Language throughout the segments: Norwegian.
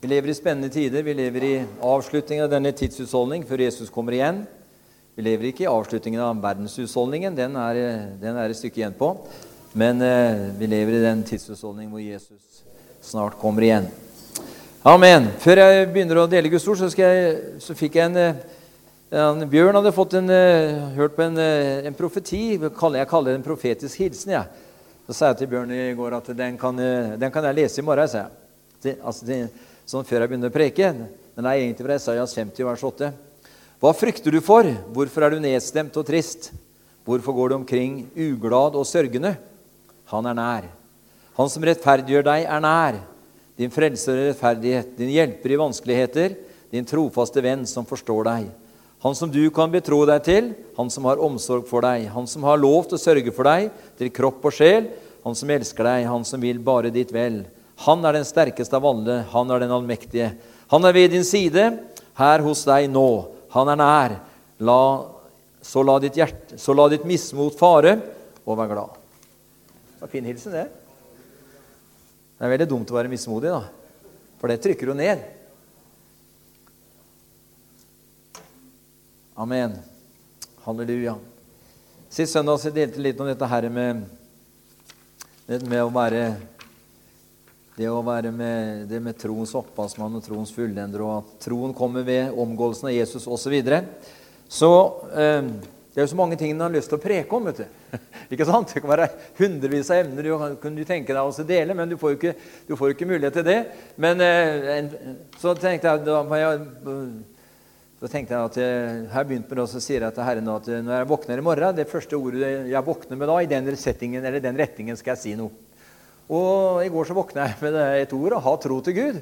Vi lever i spennende tider. Vi lever i avslutningen av denne tidshusholdning før Jesus kommer igjen. Vi lever ikke i avslutningen av verdenshusholdningen. Den er, den er et stykke igjen på. Men eh, vi lever i den tidshusholdningen hvor Jesus snart kommer igjen. Amen. Før jeg begynner å dele Guds ord, så, jeg, så fikk jeg en, eh, en, Bjørn hadde fått en, eh, hørt på en, eh, en profeti. Jeg kaller det en profetisk hilsen. Ja. Så sa jeg til Bjørn i går at den kan, den kan jeg lese i morgen. sa jeg. Det, altså, det, sånn før jeg begynner å preke. Men det er egentlig fra Esaias 50, vers 8. Hva frykter du for? Hvorfor er du nedstemt og trist? Hvorfor går du omkring uglad og sørgende? Han er nær. Han som rettferdiggjør deg, er nær. Din frelser og rettferdighet, din hjelper i vanskeligheter, din trofaste venn som forstår deg. Han som du kan betro deg til, han som har omsorg for deg, han som har lov til å sørge for deg, til kropp og sjel, han som elsker deg, han som vil bare ditt vel. Han er den sterkeste av alle. Han er den allmektige. Han er ved din side, her hos deg nå. Han er nær. La, så, la ditt hjerte, så la ditt mismot fare, og vær glad. Det var fin hilsen, det. Det er veldig dumt å være mismodig, da. For det trykker jo ned. Amen. Halleluja. Sist søndag så delte jeg litt om dette her med, med å være det å være med, det med troens opphavsmann og troens fullender, og at troen kommer ved omgåelsen av Jesus osv. Så, videre. så eh, det er jo så mange ting en har lyst til å preke om. vet du. ikke sant? Det kan være hundrevis av emner du kunne tenke deg å dele, men du får jo ikke, får ikke mulighet til det. Men eh, en, så tenkte jeg, da, jeg, så tenkte jeg at jeg, her begynte med det, så sier jeg til Herren at når jeg våkner i morgen, det første ordet jeg våkner med da, i den settingen eller den retningen, skal jeg si noe. Og I går så våkna jeg med et ord å ha tro til Gud.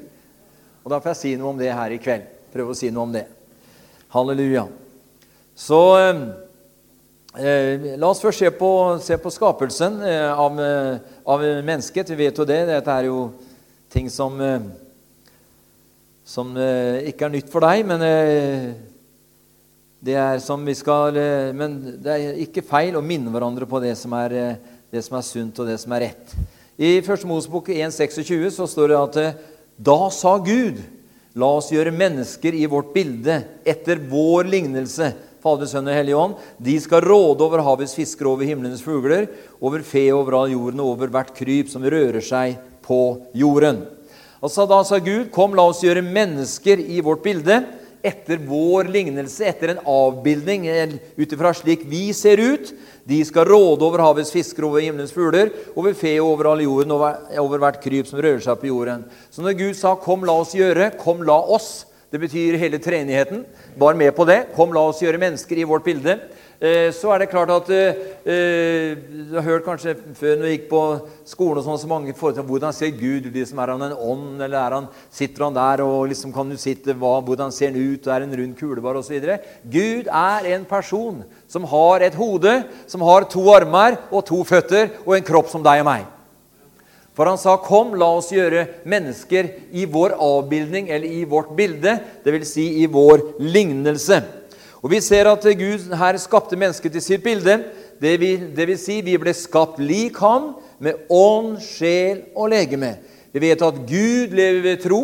Og Da får jeg si noe om det her i kveld. Prøve å si noe om det. Halleluja. Så eh, eh la oss først se på, se på skapelsen eh, av, eh, av, mennesket. Vi vet jo det. Dette er jo ting som, eh, som eh, ikke er nytt for deg, men det er som vi skal Men det er ikke feil å minne hverandre på det som er, det som er sunt, og det som er rett. I 1. Mosebok 1,26 så står det at da sa Gud, la oss gjøre mennesker i vårt bilde, etter vår lignelse. Fader, Sønn og Hellige Ånd. De skal råde over havets fisker, over himlenes fugler, over fe over all jorden og over hvert kryp som rører seg på jorden. Altså, Da sa Gud, kom, la oss gjøre mennesker i vårt bilde, etter vår lignelse, etter en avbildning, ut ifra slik vi ser ut. De skal råde over havets fisker, over himmelens fugler, over fe over all jorden, over hvert kryp som rører seg på jorden. Så når Gud sa 'Kom, la oss gjøre', 'Kom, la oss', det betyr hele treenigheten, var med på det. 'Kom, la oss gjøre mennesker i vårt bilde'. Eh, så er det klart at eh, eh, Du har hørt kanskje før når du gikk på skolen og sånn, så mange forhold til hvordan ser Gud ut? Liksom, er han en ånd, eller er han, sitter han der? og liksom kan du sitte, hva, Hvordan ser han ut? Er en rund kulebar? Osv. Gud er en person som har et hode, som har to armer og to føtter og en kropp som deg og meg. For han sa, 'Kom, la oss gjøre mennesker i vår avbildning, eller i vårt bilde', dvs. Si i vår lignelse. Og Vi ser at Gud her skapte mennesket til sitt bilde. Det vil, det vil si, vi ble skapt lik ham, med ånd, sjel og legeme. Vi vet at Gud lever ved tro.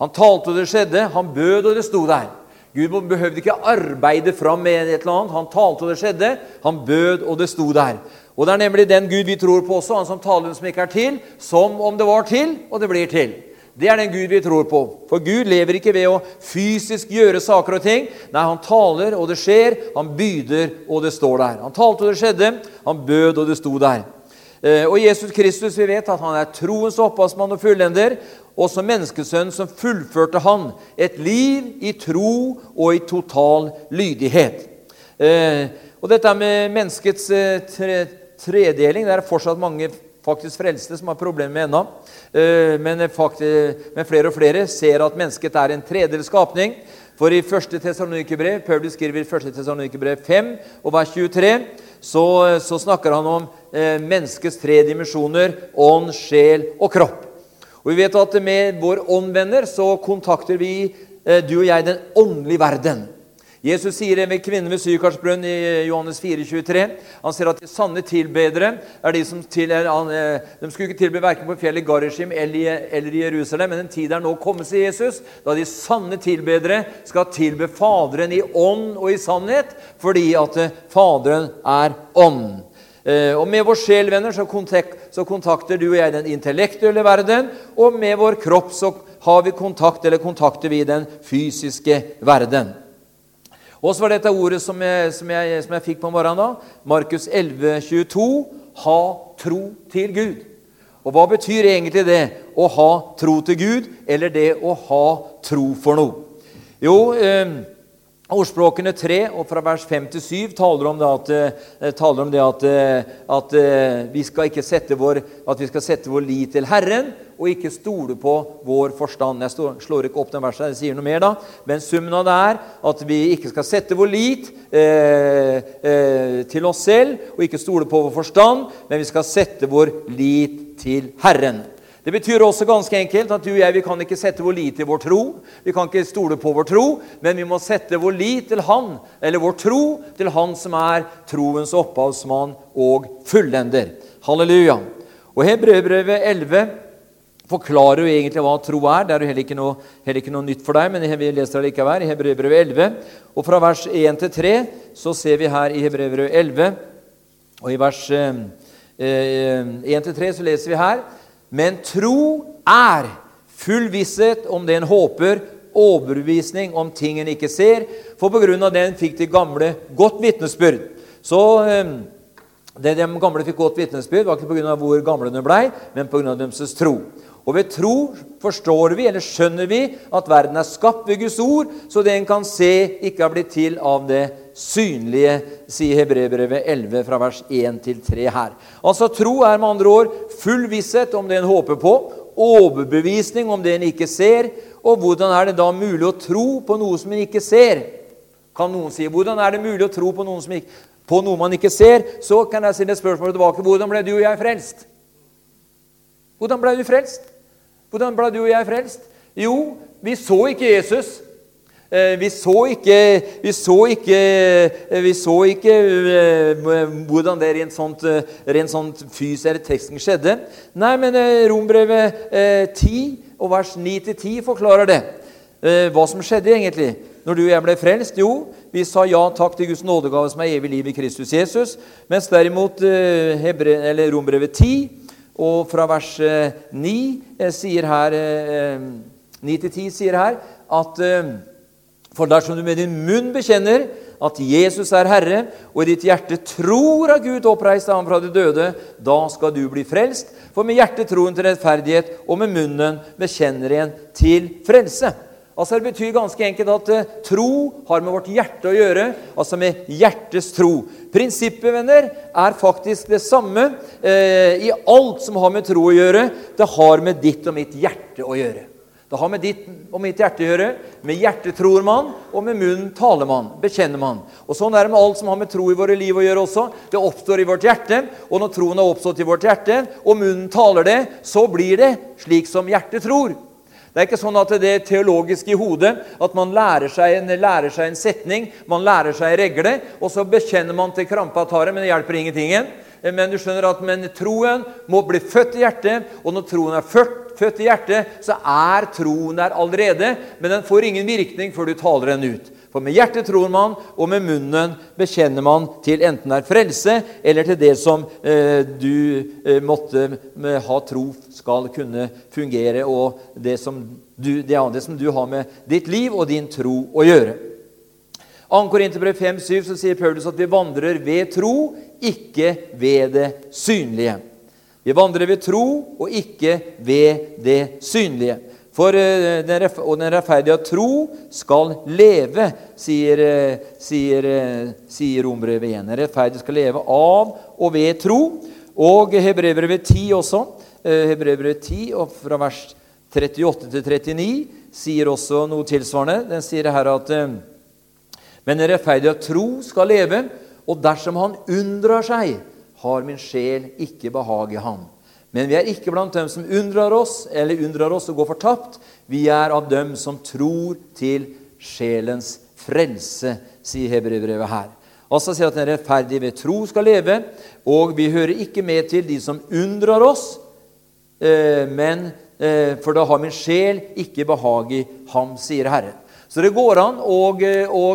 Han talte, og det skjedde. Han bød, og det sto der. Gud behøvde ikke arbeide fram med et eller annet. Han talte, og det skjedde. Han bød, og det sto der. Og Det er nemlig den Gud vi tror på også, han som taler som ikke er til, som om det var til, og det blir til. Det er den Gud vi tror på. For Gud lever ikke ved å fysisk gjøre saker og ting. Nei, han taler, og det skjer. Han byder, og det står der. Han talte, og det skjedde. Han bød, og det sto der. Eh, og Jesus Kristus, vi vet at han er troens opphavsmann og fullender. Og som menneskesønn som fullførte han et liv i tro og i total lydighet. Eh, og dette med menneskets eh, tredeling det er fortsatt mange faktisk frelste som har problemer med ennå. Eh, men, men, flere og flere ser at mennesket er en tredel skapning. For i 1. Tessalonikerbrev, Paulus skriver i 1. Tessalonikerbrev 5 og vers 23, så, så snakker han om eh, menneskets tre dimensjoner ånd, sjel og kropp. Og vi vet at med vår ånd, venner, så kontakter vi, eh, du og jeg, den åndelige verden. Jesus sier det med kvinnen ved Sykarsbrønn i Johannes 4, 23. Han sier at de sanne tilbedere er de som til, eh, de skulle ikke tilbe verken på fjellet Garishim eller i Jerusalem, men en tid er nå kommet, sier Jesus, da de sanne tilbedere skal tilbe Faderen i ånd og i sannhet, fordi at eh, Faderen er ånd. Eh, og med vår sjel, venner, så, kontakter du og jeg den intellektuelle verden, og med vår kropp så har vi kontakt, eller kontakter vi den fysiske verden. Og så var dette ordet som jeg, som jeg, som jeg fikk på morgenen. da, Markus 11, 22. Ha tro til Gud. Og hva betyr egentlig det å ha tro til Gud, eller det å ha tro for noe? Jo, eh, Ordspråkene 3 og fra vers 5 til 7 taler om det at, eh, om det at, eh, at eh, vi, skal sette vår, at vi skal sette vår lit til Herren og ikke stole på vår forstand. Jeg slår ikke opp den verset, jeg sier noe mer da. Men summen av det er at vi ikke skal sette vår lit eh, eh, til oss selv og ikke stole på vår forstand, men vi skal sette vår lit til Herren. Det betyr også ganske enkelt at du og jeg vi kan ikke sette vår lit til vår tro. Vi kan ikke stole på vår tro, men vi må sette vår lit til Han, eller vår tro til Han som er troens opphavsmann og fullender. Halleluja. Og Hebreerbrevet 11 forklarer jo egentlig hva tro er. Det er jo heller ikke noe, heller ikke noe nytt for deg, men vi leser det likevel i Hebreerbrevet 11. Og fra vers 1 til 3 så ser vi her i Hebreerbrevet 11, og i vers eh, 1 eh, til 3 så leser vi her men tro er full visshet om det en håper, overbevisning om ting en ikke ser. For på grunn av den fikk de gamle godt vitnesbyrd. Så eh, det de gamle fikk godt vitnesbyrd, var ikke pga. hvor gamle de blei, men pga. deres tro. Og ved tro forstår vi, eller skjønner vi, at verden er skapt ved Guds ord, så det en kan se, ikke har blitt til av det synlige, sier Hebreerbrevet 11 fra vers 1 til 3 her. Altså Tro er med andre ord full visshet om det en håper på, overbevisning om det en ikke ser. Og hvordan er det da mulig å tro på noe som en ikke ser? Kan noen si. Hvordan er det mulig å tro på, ikke, på noe man ikke ser? Så kan jeg stille spørsmålet tilbake. Hvordan ble du og jeg frelst? Hvordan ble du frelst? Hvordan ble du og jeg frelst? Jo, vi så ikke Jesus. Eh, vi så ikke, vi så ikke, eh, vi så ikke eh, hvordan det rent sånt, rent sånt fys eller teksten skjedde. Nei, men Rombrevet 10 og vers 9-10 forklarer det. Hva som skjedde egentlig når du og jeg ble frelst? Jo, vi sa ja takk til Guds nådegave som er evig liv i Kristus Jesus. Mens derimot Rombrevet 10 og fra vers 9 eh, eh, sier her 9-10 eh, sier her at For dersom du med din munn bekjenner at Jesus er Herre, og i ditt hjerte tror at Gud oppreiste ham fra de døde, da skal du bli frelst. For med hjertet troen til rettferdighet, og med munnen bekjenner en til frelse. Altså Det betyr ganske enkelt at uh, tro har med vårt hjerte å gjøre. Altså med hjertets tro. Prinsippet, venner, er faktisk det samme uh, i alt som har med tro å gjøre. Det har med ditt og mitt hjerte å gjøre. Det har med ditt og mitt hjerte å gjøre. Med hjertet tror man, og med munnen taler man, bekjenner man. Og Sånn er det med alt som har med tro i våre liv å gjøre også. Det oppstår i vårt hjerte, og når troen har oppstått i vårt hjerte, og munnen taler det, så blir det slik som hjertet tror. Det er ikke sånn at det er teologisk i hodet at man lærer seg, en, lærer seg en setning, man lærer seg en regle, og så bekjenner man til krampa tar det, men det hjelper ingenting. Men du skjønner at men troen må bli født i hjertet, og når troen er født, født i hjertet, så er troen der allerede, men den får ingen virkning før du taler den ut. For med hjertet tror man, og med munnen bekjenner man til enten det er frelse eller til det som eh, du eh, måtte med, ha tro skal kunne fungere, og det som, du, det, det som du har med ditt liv og din tro å gjøre. 2. Korinterbrev 5,7 så sier Paulus at vi vandrer ved tro, ikke ved det synlige. Vi vandrer ved tro og ikke ved det synlige. For eh, den, og den rettferdige tro skal leve, sier, eh, sier, eh, sier Rombrevet igjen. Den rettferdige skal leve av og ved tro. Og Hebrevbrevet 10 også. Hebrevbrevet 10 og fra vers 38 til 39 sier også noe tilsvarende. Den sier her at Men den rettferdige tro skal leve, og dersom han unndrar seg, har min sjel ikke behag i ham. Men vi er ikke blant dem som undrer oss eller undrer oss og går fortapt. Vi er av dem som tror til sjelens frelse, sier Hebreerbrevet her. Altså sier at den rettferdige ved tro skal leve, og vi hører ikke med til de som undrer oss, eh, men eh, for da har min sjel ikke behag i ham, sier Herren. Så det går an å, å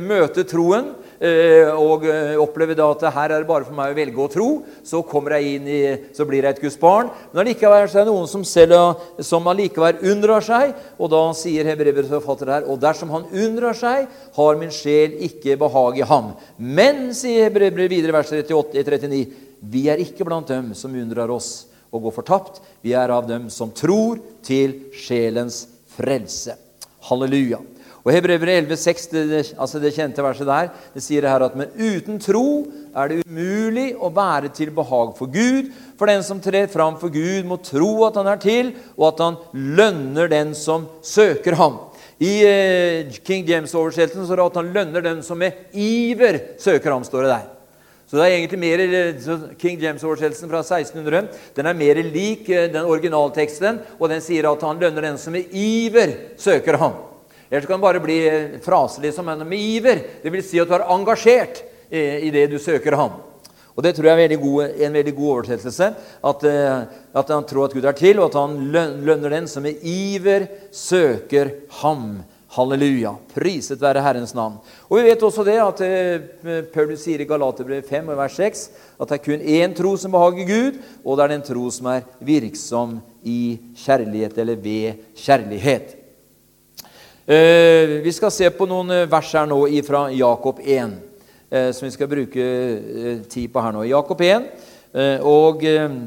møte troen Eh, og eh, opplever da at her er det bare for meg å velge å tro, så kommer jeg inn i, så blir jeg et Guds barn. Men allikevel er det noen som, selv, som allikevel undrer seg, og da sier Hebrevets forfatter her og dersom han undrer seg, har min sjel ikke behag i ham. Men, sier Hebrevet videre, vers 38, 39, vi er ikke blant dem som undrer oss og går fortapt. Vi er av dem som tror til sjelens frelse. Halleluja. Og Hebrever 11,6, det, altså det kjente verset der, det sier her at men uten tro er det umulig å være til behag for Gud. For den som trer fram for Gud, må tro at han er til, og at han lønner den som søker ham. I eh, King James-oversettelsen står det at han lønner den som med iver søker ham. står det der. Så det er egentlig mer, eh, King James-oversettelsen fra 1600 den er mer lik eh, den originalteksten, og den sier at han lønner den som med iver søker ham. Ellers kan det bare bli fraselig som henne med iver. Det vil si at du er engasjert i det du søker ham. Og Det tror jeg er veldig god, en veldig god oversettelse. At, eh, at, han tror at Gud er til, og at han lønner den som med iver søker ham. Halleluja. Priset være Herrens navn. Og Vi vet også det at eh, Paulus sier i Galaterbrevet 5 vers 6 at det er kun én tro som behager Gud, og det er den tro som er virksom i kjærlighet eller ved kjærlighet. Eh, vi skal se på noen eh, vers her nå fra Jakob 1, eh, som vi skal bruke tid på her nå. Jakob 1, og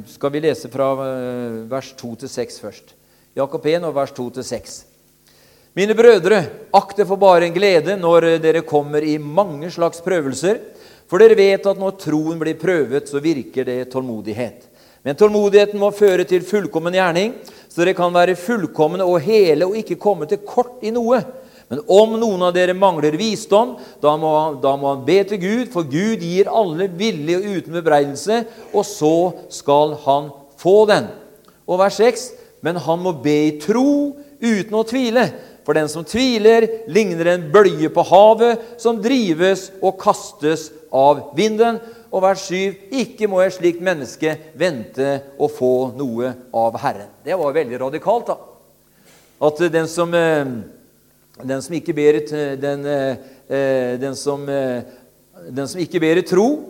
skal vi lese fra vers 2 til 6 først. Jakob 1 og vers 2 til 6. Mine brødre, akt det for bare en glede når dere kommer i mange slags prøvelser, for dere vet at når troen blir prøvet, så virker det tålmodighet. Men tålmodigheten må føre til fullkommen gjerning, så dere kan være fullkomne og hele og ikke komme til kort i noe. Men om noen av dere mangler visdom, da må, da må han be til Gud, for Gud gir alle villig og uten bebreidelse, og så skal han få den. Og vers 6.: Men han må be i tro uten å tvile. For den som tviler, ligner en bølge på havet, som drives og kastes av vinden og vers 7.: Ikke må et slikt menneske vente å få noe av Herren. Det var veldig radikalt. da. At den som, eh, den som ikke ber den, eh, den, som, eh, den som ikke ber i tro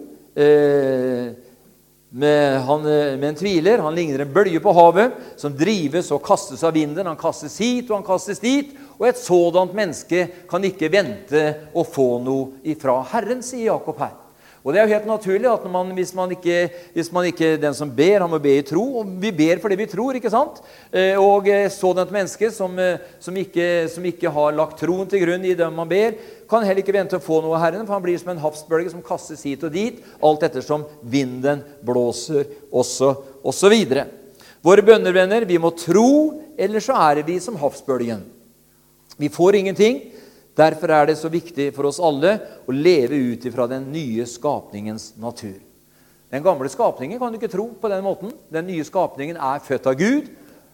han, med en tviler. Han ligner en bølge på havet som drives og kastes av vinden. Han kastes hit og han kastes dit. Og et sådant menneske kan ikke vente å få noe ifra Herren, sier Jakob her. Og det er jo helt naturlig at man, hvis, man ikke, hvis, man ikke, Den som ber, han må be i tro. Og vi ber fordi vi tror, ikke sant? Eh, og eh, sådant menneske som, eh, som, ikke, som, ikke, har lagt troen til grunn i det man ber, kan heller ikke vente å få noe av Herren, for han blir som en havsbølge som kastes hit og dit, alt ettersom vinden blåser, også, osv. Våre bønnervenner, vi må tro, ellers så er vi som havsbølgen. Vi får ingenting. Derfor er det så viktig for oss alle å leve ut ifra den nye skapningens natur. Den gamle skapningen kan du ikke tro på den måten. Den nye skapningen er født av Gud,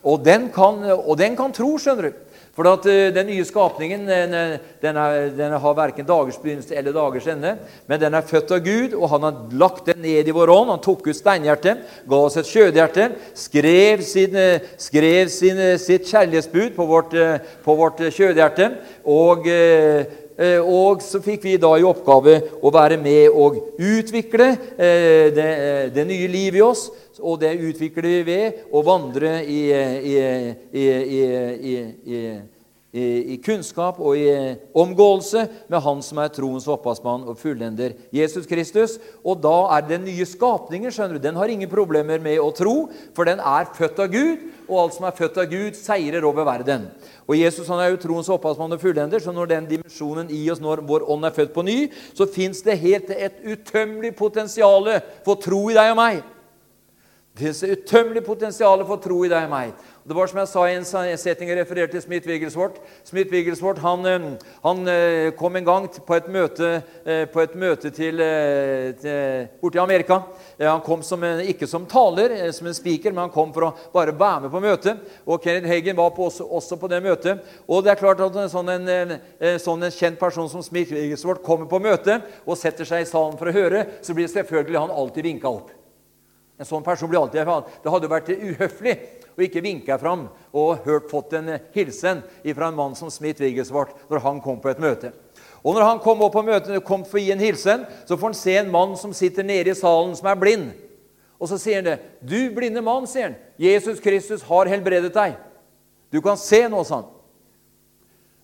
og den kan, og den kan tro, skjønner du. For at uh, Den nye skapningen den, den, er, den har verken dagers begynnelse eller dagers ende. Men den er født av Gud, og han har lagt den ned i vår ånd. Han tok ut steinhjertet, ga oss et kjødhjerte, skrev, sin, skrev sin, sitt kjærlighetsbud på vårt, på vårt kjødhjerte. Og, og så fikk vi da i oppgave å være med og utvikle det, det nye livet i oss og det utvikler vi ved å vandre i, i, i, i, kunnskap og i omgåelse med Han som er troens opphavsmann og fullender, Jesus Kristus. Og da er den nye skapningen skjønner du, den har ingen problemer med å tro, for den er født av Gud, og alt som er født av Gud, seirer over verden. Og Jesus han er jo troens opphavsmann og fullender, så når den dimensjonen i oss, når vår ånd er født på ny, så fins det helt et utømmelig potensial for tro i deg og meg. Det finnes utømmelig potensial for tro i deg og meg. Det var som jeg sa i en setning jeg refererte til Smith Wigglesworth. Smith Wigglesworth han, han, eh, kom en gang på et møte, eh, på et møte til, til, borti Amerika. Han kom som ikke som taler, som en speaker, men han kom for å bare være med på møtet. Og Kenneth Hagen var på også, også, på det møtet. Og det er klart at en sånn, en, sånn en kjent person som Smith Wigglesworth kommer på møte og setter seg i salen for å høre, så blir selvfølgelig han alltid vinka opp. En sånn person blir alltid Det hadde vært uhøflig å ikke vinke fram og hørt, fått en hilsen fra en mann som Smith Wigglesworth når han kom på et møte. Og når han kom opp på møtet kom for å gi en hilsen, så får han se en mann som sitter nede i salen, som er blind. Og så sier han det. 'Du blinde mann', sier han. 'Jesus Kristus har helbredet deg.' 'Du kan se nå', sa han.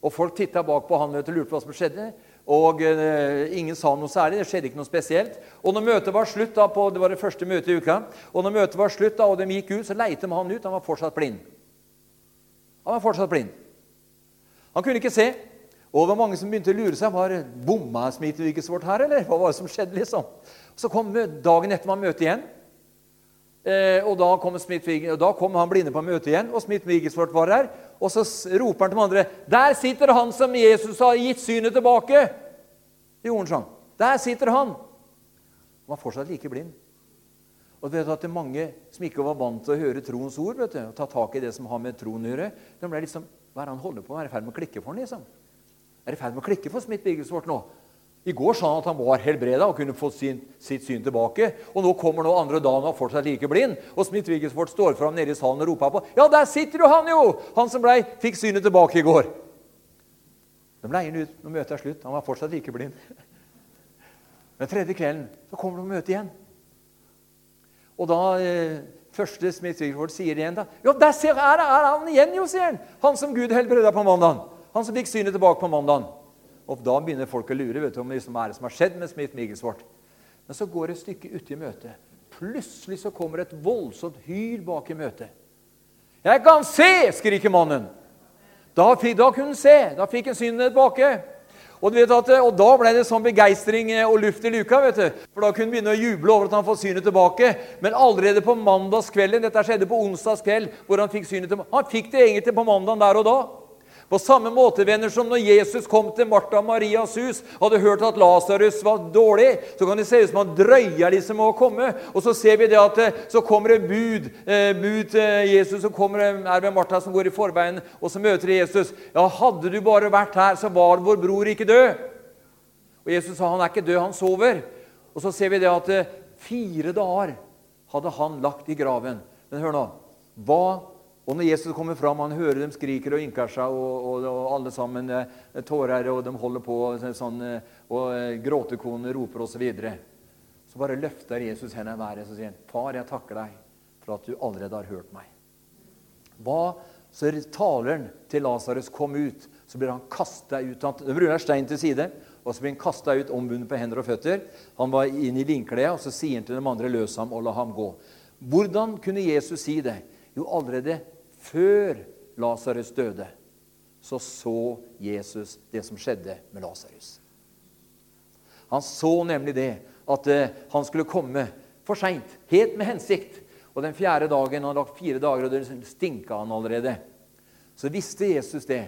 Og folk titta bak på han og lurte på hva som skjedde. Og eh, ingen sa noe særlig. Det skjedde ikke noe spesielt. Og når møtet var slutt, da, på, det var det første møtet i uka, og når møtet var slutt da, og de gikk ut, så leite de han ut. Han var fortsatt blind. Han var fortsatt blind. Han kunne ikke se. Og det var mange som begynte å lure seg. Var bomma smittevirkesvårt her, eller? Hva var det som skjedde? liksom? Så kom dagen etter man møtet igjen. Eh, og, da kom og da kom han blinde på møtet igjen, og Smith Wigglesworth var her. Og så roper han til de andre Der sitter han som Jesus har gitt synet tilbake! Det gjorde han sånn. Der sitter han! Han var fortsatt like blind. Og du vet at det er Mange som ikke var vant til å høre troens ord, vet du, og ta tak i det som har med troen å gjøre, de ble liksom, Hva er det han holder på med? Er i ferd med å klikke for han, liksom? Er i ferd med å klikke for Smith Wigglesworth nå? I går sa han at han var helbreda og kunne fått sin, sitt syn tilbake. Og nå kommer nå andre dagen og er fortsatt like blind. Og Smith Wigglesworth står fram nede i salen og roper på. Ja, der sitter jo han, jo! Han som ble, fikk synet tilbake i går. De leier han ut når møtet er slutt. Han var fortsatt like blind. Den tredje kvelden så kommer de på møte igjen. Og da eh, første Smith Wigglesworth sier igjen da, Ja, der ser, er, er han igjen, jo, sier han. Han som Gud helbreda på mandag. Han som fikk synet tilbake på mandag. Og da begynner folk å lure vet du, om liksom er det som har skjedd med Smith Migglesworth. Men så går det et stykke ute i møtet. Plutselig så kommer et voldsomt hyl bak i møtet. 'Jeg kan se!' skriker mannen. Da, da kunne han se. Da fikk han synet tilbake. Og, at, og, Da ble det sånn begeistring og luft i luka. vet du. For Da kunne han begynne å juble over at han får synet tilbake. Men allerede på mandagskvelden Dette skjedde på onsdagskveld, hvor han fikk synet tilbake. Han fikk det egentlig på mandagen der og da. På samme måte venner, som når Jesus kom til Martha og Marias hus, hadde hørt at Lasarus var dårlig, så kan det se ut som han drøyer liksom med å komme. Og så ser vi det at eh, så kommer det bud, eh, bud til Jesus, så kommer det, er det Martha som går i forveien, og så møter Jesus. Ja, hadde du bare vært her, så var vår bror ikke død. Og Jesus sa han er ikke død, han sover. Og så ser vi det at eh, fire dager hadde han lagt i graven. Men hør nå. Hva og når Jesus kommer fram, han hører dem skriker og ynker seg, og, og, og, alle sammen eh, tårer, og de holder på, sånn, eh, og gråtekonene gråtekoner roper osv. Så, videre. så bare løfter Jesus hendene i været og sier 'Far, jeg takker deg for at du allerede har hørt meg.' Hva så taler han til Lasarus kom ut, så blir han kasta ut. Han ruller stein til side, og så blir han kasta ut ombundet på hender og føtter. Han var inn i linklærne, og så sier han til de andre 'løs ham og la ham gå'. Hvordan kunne Jesus si det? Jo, allerede før Lasarus døde, så så Jesus det som skjedde med Lasarus. Han så nemlig det at eh, han skulle komme for seint, helt med hensikt. Og den fjerde dagen, han hadde lagt fire dager, og det stinka han allerede. Så visste Jesus det.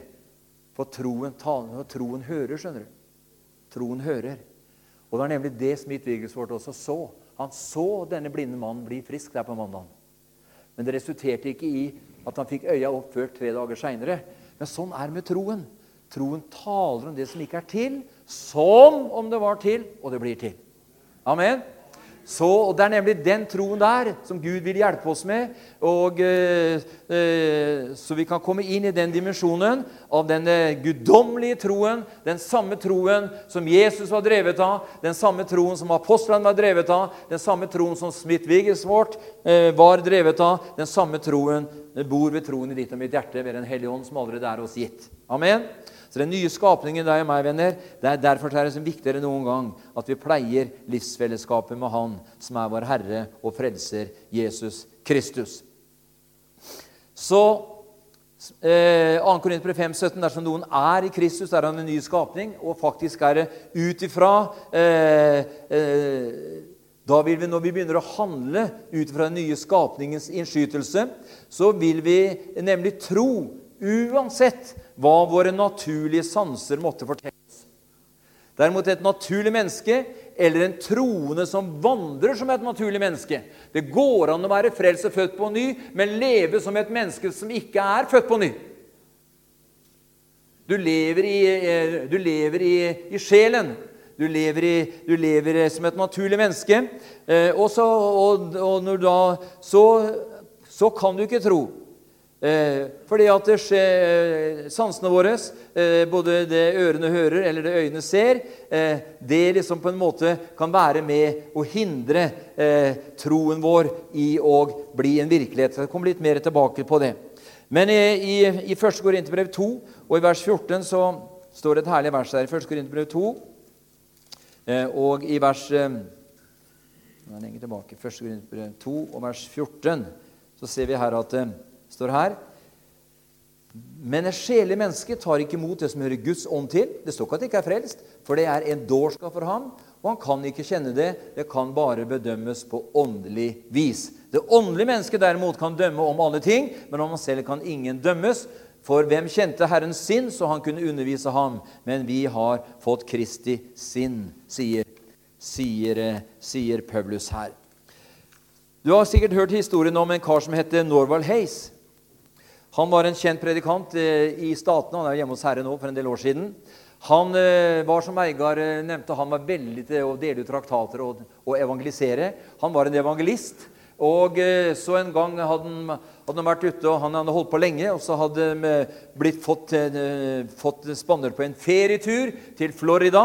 For troen og troen hører, skjønner du. Troen hører. Og det var nemlig det Smith Wigglesworth også så. Han så denne blinde mannen bli frisk der på mandag. Men det resulterte ikke i at han fikk øya opp før tre dager seinere. Men sånn er det med troen. Troen taler om det som ikke er til, som om det var til, og det blir til. Amen. Så, og Det er nemlig den troen der som Gud vil hjelpe oss med. Og, eh, eh, så vi kan komme inn i den dimensjonen av denne eh, guddommelige troen. Den samme troen som Jesus var drevet av, den samme troen som apostlene var drevet av, den samme troen som Smith Wigglesworth eh, var drevet av, den samme troen bor ved troen i ditt og mitt hjerte ved Den hellige ånd, som allerede er oss gitt. Amen. Så den nye skapningen, deg og meg, venner, det er derfor er det viktigere enn noen gang at vi pleier livsfellesskapet med Han som er vår Herre og Frelser, Jesus Kristus. Så eh, 2. Korinter 5, 17, Dersom noen er i Kristus, er han en ny skapning. Og faktisk er det ut ifra eh, eh, Da vil vi, Når vi begynner å handle ut fra den nye skapningens innskytelse, så vil vi nemlig tro uansett hva våre naturlige sanser måtte fortelle oss. Derimot et naturlig menneske eller en troende som vandrer som et naturlig menneske. Det går an å være frelst og født på ny, men leve som et menneske som ikke er født på ny. Du lever i, eh, du lever i, i sjelen. Du lever, i, du lever, som et naturlig menneske. Eh, og, så, og, og da, så, så kan du ikke tro. Eh, fordi at skjer, sansene våre, eh, både det ørene hører eller det øynene ser, eh, det liksom på en måte kan være med å hindre eh, troen vår i å bli en virkelighet. Jeg kommer litt mer tilbake på det. Men i, i, i 1. Korinterbrev 2 og i vers 14 så står det et herlig vers der. 1. Korinterbrev 2 eh, og i vers eh, er lenger tilbake, 1. Korinterbrev 2 og vers 14 så ser vi her at står her. Men et sjelig menneske tar ikke imot det som hører Guds ånd til. Det står ikke at det ikke er frelst, for det er en dårskap for ham. Og han kan ikke kjenne det. Det kan bare bedømmes på åndelig vis. Det åndelige mennesket derimot kan dømme om alle ting, men om han selv kan ingen dømmes. For hvem kjente Herrens sinn, så han kunne undervise ham? Men vi har fått Kristi sinn, sier, sier, sier Paulus her. Du har sikkert hørt historien om en kar som heter Norvald Hayes. Han var en kjent predikant eh, i Statene. Han er hjemme hos Herre nå for en del år siden. Han eh, var, som Eigar eh, nevnte, han var veldig til å dele ut traktater og, og evangelisere. Han var en evangelist. Og så En gang hadde han, hadde han vært ute, og han hadde holdt på lenge. og Så hadde han blitt fått, fått spanner på en ferietur til Florida.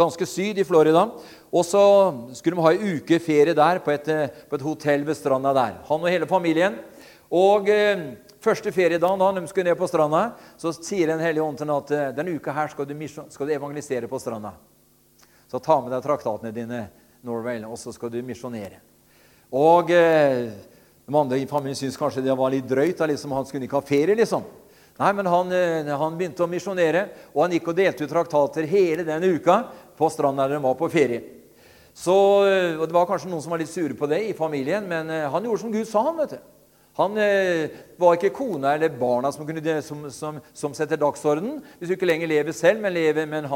Ganske syd i Florida. Og så skulle de ha ei uke ferie der på et, på et hotell ved stranda der. Han og hele familien. Og eh, første feriedagen da de skulle ned på stranda, så sier Den hellige ånd til ham at eh, denne uka her skal du, skal du, evangelisere på stranda. Så ta med deg traktatene dine, Norway, og så skal du misjonere. Og eh, de andre i familien syntes kanskje det var litt drøyt. Liksom, han skulle ikke ha ferie, liksom. Nei, men han, eh, han begynte å misjonere, og han gikk og delte ut traktater hele den uka på stranda der de var på ferie. Så, eh, og Det var kanskje noen som var litt sure på det i familien, men han gjorde som Gud sa. han, vet du. Han eh, var ikke kona eller barna som, kunne, som, som, som setter dagsorden. Hvis du ikke lenger lever selv, men, lever, men,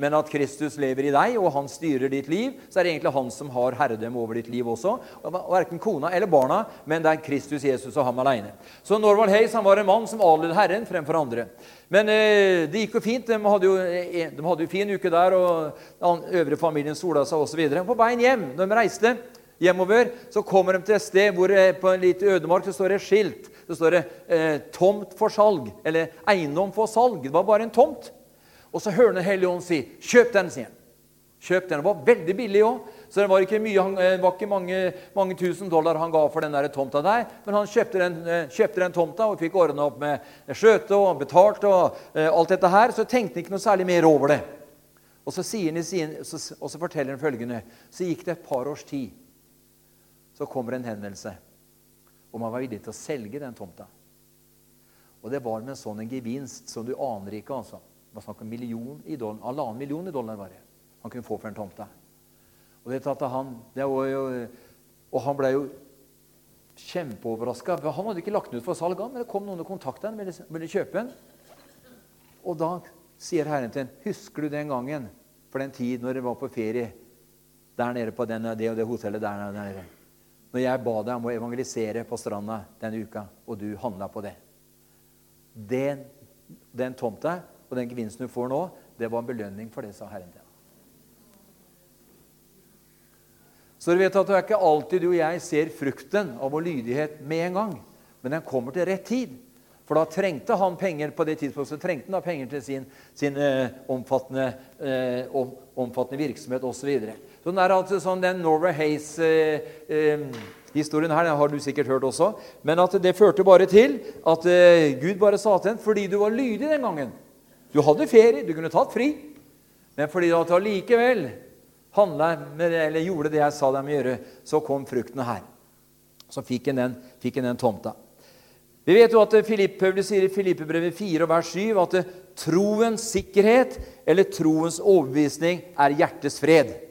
men, at Kristus lever i deg, og han styrer ditt liv, så er det egentlig han som har herredømme over ditt liv også. Verken kona eller barna, men det er Kristus Jesus og ham alene. Så Norvald Hayes han var en mann som adlydet Herren fremfor andre. Men eh, det gikk jo fint. De hadde jo, eh, de hadde jo fin uke der, og den øvrige familien sola seg osv. På veien hjem, når de reiste hjemover, så kommer de til et sted hvor på en liten ødemark så står det skilt. Så står det eh, 'tomt for salg', eller 'eiendom for salg'. Det var bare en tomt. Og så hører Den hellige ånd si 'kjøp den', sier han. Kjøp den. Det var veldig billig òg. Så det var ikke, mye, han, var ikke mange, mange, tusen dollar han ga for den der tomta der. Men han kjøpte den, eh, kjøpte den tomta og fikk ordna opp med skjøte og betalt og eh, alt dette her. Så tenkte han ikke noe særlig mer over det. Og så, sier han, og så forteller han følgende Så gikk det et par års tid så kommer en henvendelse om han var villig til å selge den tomta. Og det var med en sånn en gevinst som du aner ikke. altså. Det var snakk om million i dollar, halvannen million i dollar var det han kunne få for en tomta. Og det at han, det var jo, og han ble jo kjempeoverraska. Han hadde ikke lagt den ut for salg, men det kom noen og kontakta ham og ville kjøpe den. Og da sier Herren til ham, 'Husker du den gangen, for den tid når dere var på ferie der nede på den, det og det hotellet der nede?' Når jeg ba deg om å evangelisere på stranda denne uka, og du handla på det. Den, den tomta og den gevinsten du får nå, det var en belønning for det, sa Herren til. Så du vet at det er ikke alltid du og jeg ser frukten av vår lydighet med en gang. Men den kommer til rett tid. For da trengte han penger på det tidspunktet, så trengte han da penger til sin, sin eh, omfattende, eh, omfattende virksomhet osv. Så, den er altså sånn, den Norway Hays-historien eh, her den har du sikkert hørt også. Men at det førte bare til at eh, Gud bare sa til henne fordi du var lydig den gangen. Du hadde ferie, du kunne tatt fri. Men fordi du allikevel gjorde det jeg sa deg å gjøre, så kom fruktene her. Så fikk en den, fikk en den tomta. Vi vet jo at Filipp, Paulus sier i Filippebrevet 4 vers 7 at troens sikkerhet eller troens overbevisning er hjertets fred.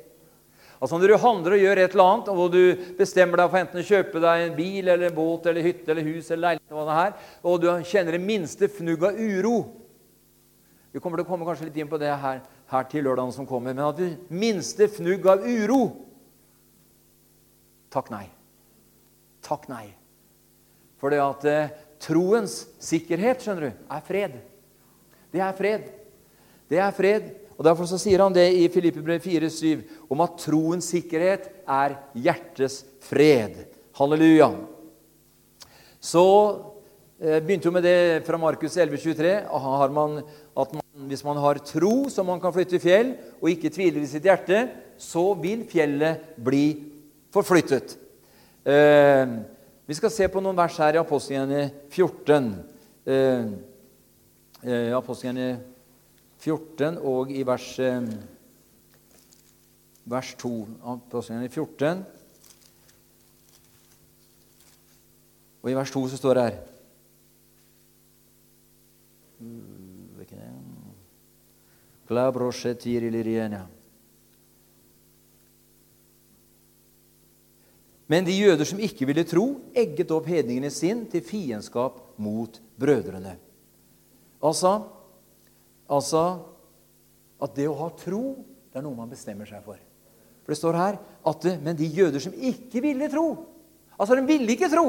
Altså Når du handler og gjør et eller annet, og du bestemmer deg for enten å kjøpe deg en bil eller en båt eller hytte eller hus eller leilighet, hva det er, og du kjenner det minste fnugg av uro Vi kommer til å komme kanskje litt inn på det her, her til lørdagen som kommer. Men at det minste fnugg av uro Takk nei. Takk nei. For det at eh, troens sikkerhet, skjønner du, er fred. Det er fred. Det er fred. Og Derfor så sier han det i Filippebrev 4,7 om at troens sikkerhet er hjertets fred. Halleluja. Så eh, begynte jo med det fra Markus 11,23. Har man, at man, hvis man har tro så man kan flytte fjell, og ikke tviler i sitt hjerte, så vil fjellet bli forflyttet. Eh, vi skal se på noen vers her i Apostelgjerningen 14. Eh, eh, 14 og i vers, eh, vers 2. Apostlene 14. Og i vers 2 så står det her Men de jøder som ikke ville tro, egget opp hedningene sin til fiendskap mot brødrene. Altså, Altså at det å ha tro, det er noe man bestemmer seg for. For det står her at det, Men de jøder som ikke ville tro Altså, de ville ikke tro.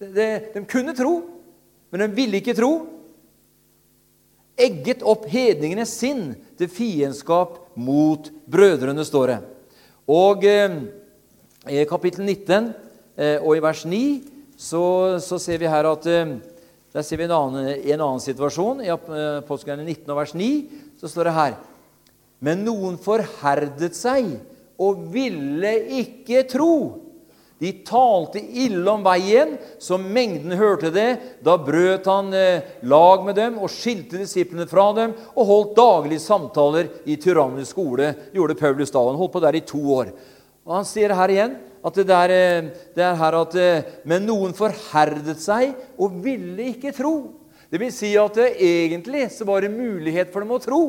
De, de, de kunne tro, men de ville ikke tro. Egget opp hedningenes sinn til fiendskap mot brødrene, står det. Og eh, i kapittel 19 eh, og i vers 9 så, så ser vi her at eh, der ser vi en annen, en annen situasjon. I Apostelgjerningen 19, vers 9 så står det her Men noen forherdet seg og ville ikke tro. De talte ille om veien, så mengden hørte det. Da brøt han eh, lag med dem og skilte disiplene fra dem og holdt daglige samtaler i tyrannisk skole. gjorde Paulus da. Han holdt på der i to år. Og Han sier her igjen at det, der, eh, det er her at eh, Men noen forherdet seg og ville ikke tro. Det vil si at eh, egentlig så var det mulighet for dem å tro.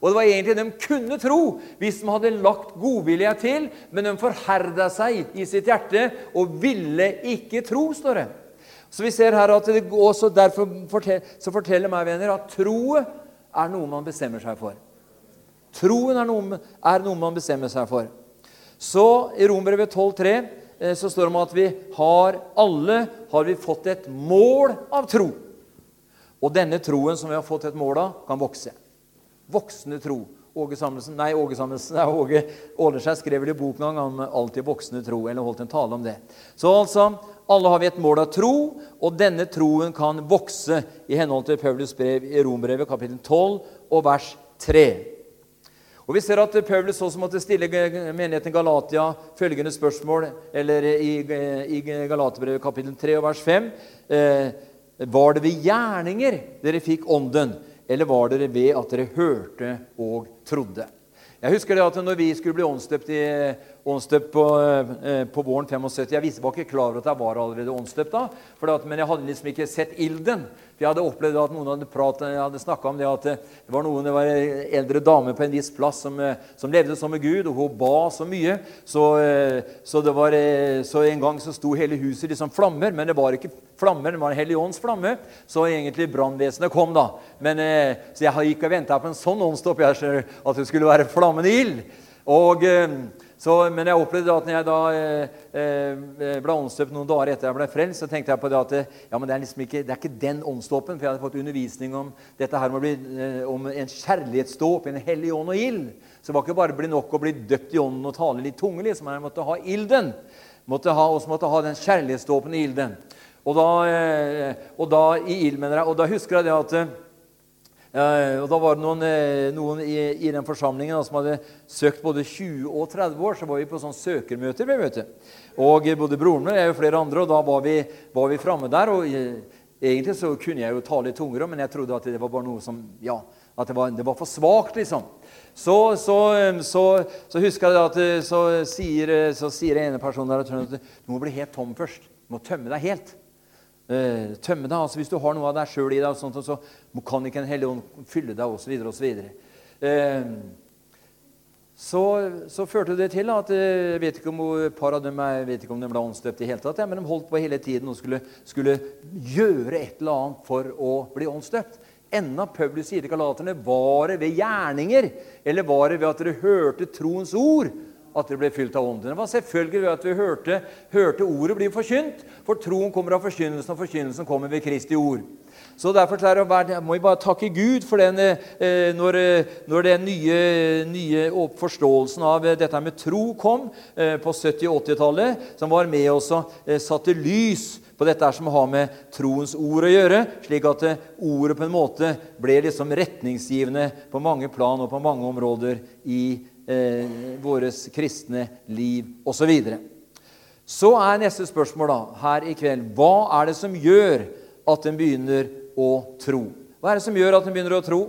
Og det var egentlig de kunne tro hvis de hadde lagt godvilje til, men de forherda seg i sitt hjerte og ville ikke tro, står det. Så vi ser her at det også Derfor fortell, så forteller meg venner at tro er noe man bestemmer seg for. Troen er noe, er noe man bestemmer seg for. Så i Rombrevet 12,3 eh, så står det om at vi har alle har vi fått et mål av tro. Og denne troen som vi har fått et mål av, kan vokse. Voksende tro. Åge Samuelsen, nei, Åge Samuelsen, nei, Åge Åleskjær skrev i bok noen gang om alltid voksende tro, eller holdt en tale om det. Så altså, alle har vi et mål av tro, og denne troen kan vokse i henhold til Paulus brev i Rombrevet kapittel 12 og vers 3. Og Vi ser at Paulus også måtte stille menigheten Galatia følgende spørsmål eller i, i Galaterbrevet kapittel 3 og vers 5. Eh, var det ved gjerninger dere fikk ånden, eller var dere ved at dere hørte og trodde? Jeg husker det at når vi skulle bli åndsdøpt åndsdøpt på, eh, våren 75. Jeg var ikke klar over at jeg var allerede åndsdøpt da, at, men jeg hadde liksom ikke sett ilden. For Jeg hadde opplevd at noen hadde, pratet, hadde snakka om det at det var noen, det var en eldre dame på en viss plass som, eh, som levde som med Gud, og hun ba så mye. Så, eh, så, var, så en gang så sto hele huset liksom flammer, men det var ikke flammer, det var en Hellig Ånds flamme. Så egentlig brannvesenet kom, da. Men, så jeg gikk og venta på en sånn åndsdåp, at det skulle være flammende ild. Og... Så, men jeg opplevde at når jeg da eh, eh ble åndsdøpt noen dager etter jeg ble frelst, så tenkte jeg på det at ja, men det er liksom ikke, det er ikke den åndsdåpen. For jeg hadde fått undervisning om dette her med å bli, eh, om en kjærlighetsdåp, en hellig ånd og ild. Så det var ikke bare bli nok å bli døpt i ånden og tale litt tungelig, så Jeg måtte ha ilden. Måtte ha, også måtte ha den kjærlighetsdåpen i ilden. Og da, eh, og da i ild, mener jeg. Og da husker jeg det at og Da var det noen, eh, noen i, i, den forsamlingen som hadde søkt både 20 og 30 år. Så var vi på sånn søkermøter. ved møte, Og både broren min og flere andre, og da var vi, var vi framme der. og eh, Egentlig så kunne jeg jo tale i tungere, men jeg trodde at det var bare noe som, ja, at det var, det var for svakt. liksom. Så, så, eh, så, så, husker jeg at så sier, så sier ene personen der at du må bli helt tom først. Du må tømme deg helt. Eh, tømme deg. altså Hvis du har noe av deg sjøl i deg, sånt, så kan ikke en hellig ånd fylle deg osv. osv. Eh, så, så, førte det til at jeg vet ikke om et par av dem jeg vet ikke om de ble åndsdøpt i hele tatt, ja, men de holdt på hele tiden og skulle, skulle gjøre et eller annet for å bli åndsdøpt. Enda Paulus sier til galaterne var det ved gjerninger, eller var det ved at dere hørte troens ord at dere ble fylt av ånden? Det var selvfølgelig at vi hørte, hørte ordet bli forkynt, for troen kommer av forkynnelsen, og forkynnelsen kommer ved Kristi ord. Så Derfor må vi bare takke Gud for den, eh, når, eh, når den nye, nye, forståelsen av eh, dette med tro kom på 70- og 80-tallet, som var med oss og satte lys på dette som har med troens ord å gjøre, slik at ordet på en måte ble liksom retningsgivende på mange plan og på mange områder i eh, vårt kristne liv osv. Så, videre. så er neste spørsmål da, her i kveld hva er det som gjør at en begynner å tro. Hva er det som gjør at en begynner å tro?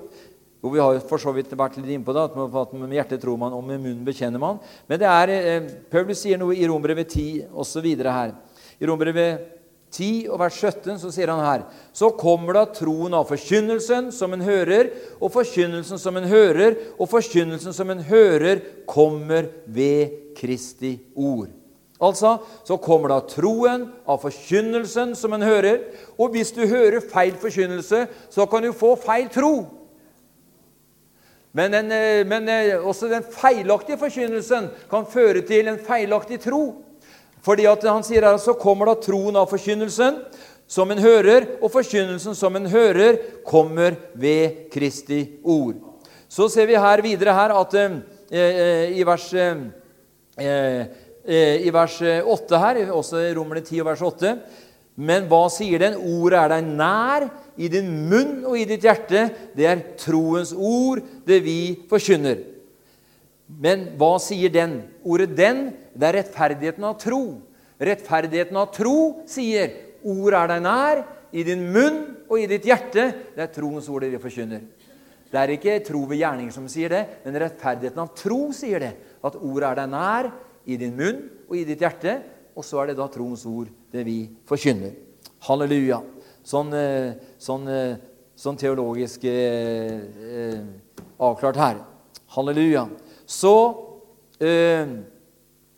Jo, Vi har for så vidt vært litt innpå det, at med hjertet tror man, og med munnen bekjenner man. Men det er, eh, Paulus sier noe i Rombrevet 10 osv. her. I Rombrevet 10 og vers 17 så sier han her Så kommer da troen av forkynnelsen som en hører, og forkynnelsen som en hører, og forkynnelsen som en hører, kommer ved Kristi ord. Altså, Så kommer da troen av forkynnelsen som en hører. Og hvis du hører feil forkynnelse, så kan du få feil tro. Men, den, eh, men eh, også den feilaktige forkynnelsen kan føre til en feilaktig tro. Fordi at han sier her, så kommer da troen av forkynnelsen som en hører, og forkynnelsen som en hører, kommer ved Kristi ord. Så ser vi her videre her at eh, eh i vers eh, Eh, i vers 8 her, også Romerne 10 og vers 8. Men hva sier den? Ordet er deg nær, i din munn og i ditt hjerte. Det er troens ord, det vi forkynner. Men hva sier den? Ordet 'den' det er rettferdigheten av tro. Rettferdigheten av tro sier 'ord er deg nær, i din munn og i ditt hjerte'. Det er troens ord vi forkynner. Det er ikke tro ved gjerninger som sier det, men rettferdigheten av tro sier det. At ordet er deg nær, i din munn og i ditt hjerte. Og så er det da troens ord, det vi forkynner. Halleluja. Sånn, eh, sånn, eh, sånn teologisk eh, eh, avklart her. Halleluja. Så eh,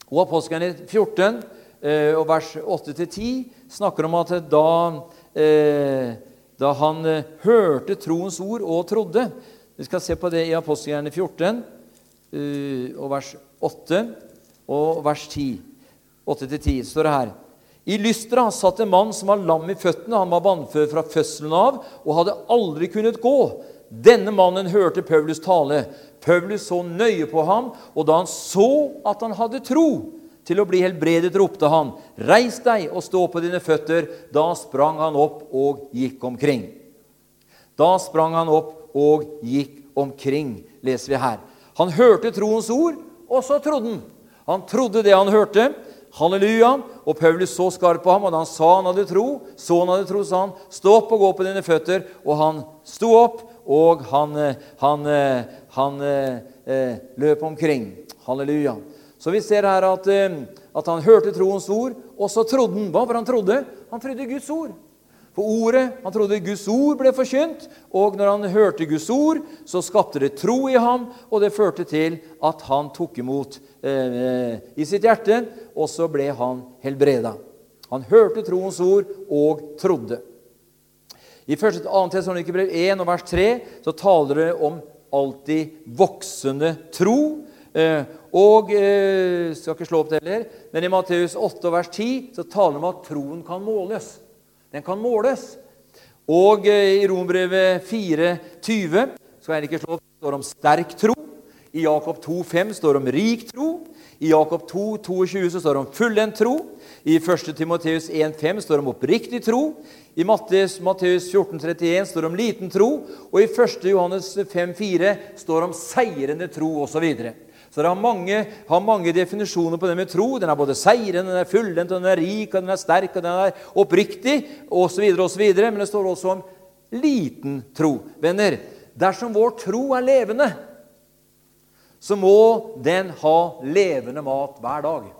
Og Apostelgjerningen 14 eh, og vers 8-10 snakker om at da, da han hørte troens ord og trodde Vi skal se på det i Apostelgjerningen 14 og vers 8 og vers 10. 8-10 står det her. I Lystra satt en mann som var lam i føttene. Han var vannfør fra fødselen av og hadde aldri kunnet gå. Denne mannen hørte Paulus tale. Paulus så nøye på ham, og da han så at han hadde tro til å bli helbredet, ropte han, 'Reis deg og stå på dine føtter.' Da sprang han opp og gikk omkring. Da sprang han opp og gikk omkring, leser vi her. Han hørte troens ord, og så trodde han. Han trodde det han hørte. Halleluja. Og Paulus så skarpt på ham, og da han sa han hadde tro, så han hadde tro, sa han, 'Stå opp og gå på dine føtter.' Og han sto opp, og han, eh, han, eh, han, eh, løp omkring. Halleluja. Så vi ser her at, at han hørte troens ord, og så trodde han. Hva var han trodde? Han trodde Guds ord For ordet. Han trodde Guds ord ble forkynt, og når han hørte Guds ord, så skapte det tro i ham, og det førte til at han tok imot eh, i sitt hjerte, og så ble han helbreda. Han hørte troens ord og trodde. I 1. 2. Tessalonikerbrev 1 og vers 3 så taler det om alltid voksende tro. Eh, og eh, skal ikke slå opp det heller, men i Matteus 8 vers 10 så taler det om at troen kan måles. Den kan måles. Og eh, i Rombrevet 4,20 skal jeg ikke slå opp, står det om sterk tro. I Jakob 2,5 står det om rik tro. I Jakob 2, 22 så står det om fullendt tro. I 1. Timoteus 1,5 står det om oppriktig tro. I Matteus, Matteus 14,31 står det om liten tro. Og i 1. Johannes 5,4 står det om seirende tro osv. Så det har mange, har mange, definisjoner på det med tro. Den er både seirende, den er fullendt, den er rik, den er sterk, og den er oppriktig osv. Men det står også om liten tro. Venner, dersom vår tro er levende, så må den ha levende mat hver dag.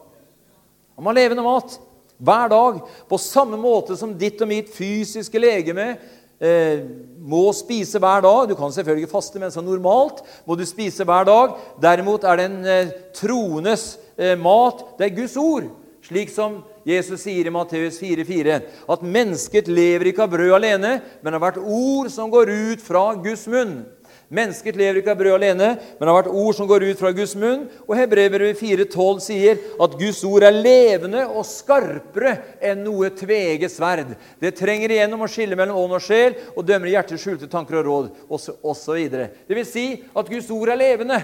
Den må ha levende mat hver dag, på samme måte som ditt og mitt fysiske legeme eh, må spise hver dag. Du kan selvfølgelig faste, men så normalt må du spise hver dag. Derimot er den eh, troendes eh, mat det er Guds ord. Slik som Jesus sier i Matteus 4,4 at mennesket lever ikke av brød alene, men av hvert ord som går ut fra Guds munn. Mennesket lever ikke av brød alene, men har vært ord som går ut fra Guds munn. Og Hebrevet 4,12 sier at Guds ord er levende og skarpere enn noe tveget sverd. Det trenger igjennom å skille mellom ånd og sjel og dømmer hjertets skjulte tanker og råd osv. Det vil si at Guds ord er levende.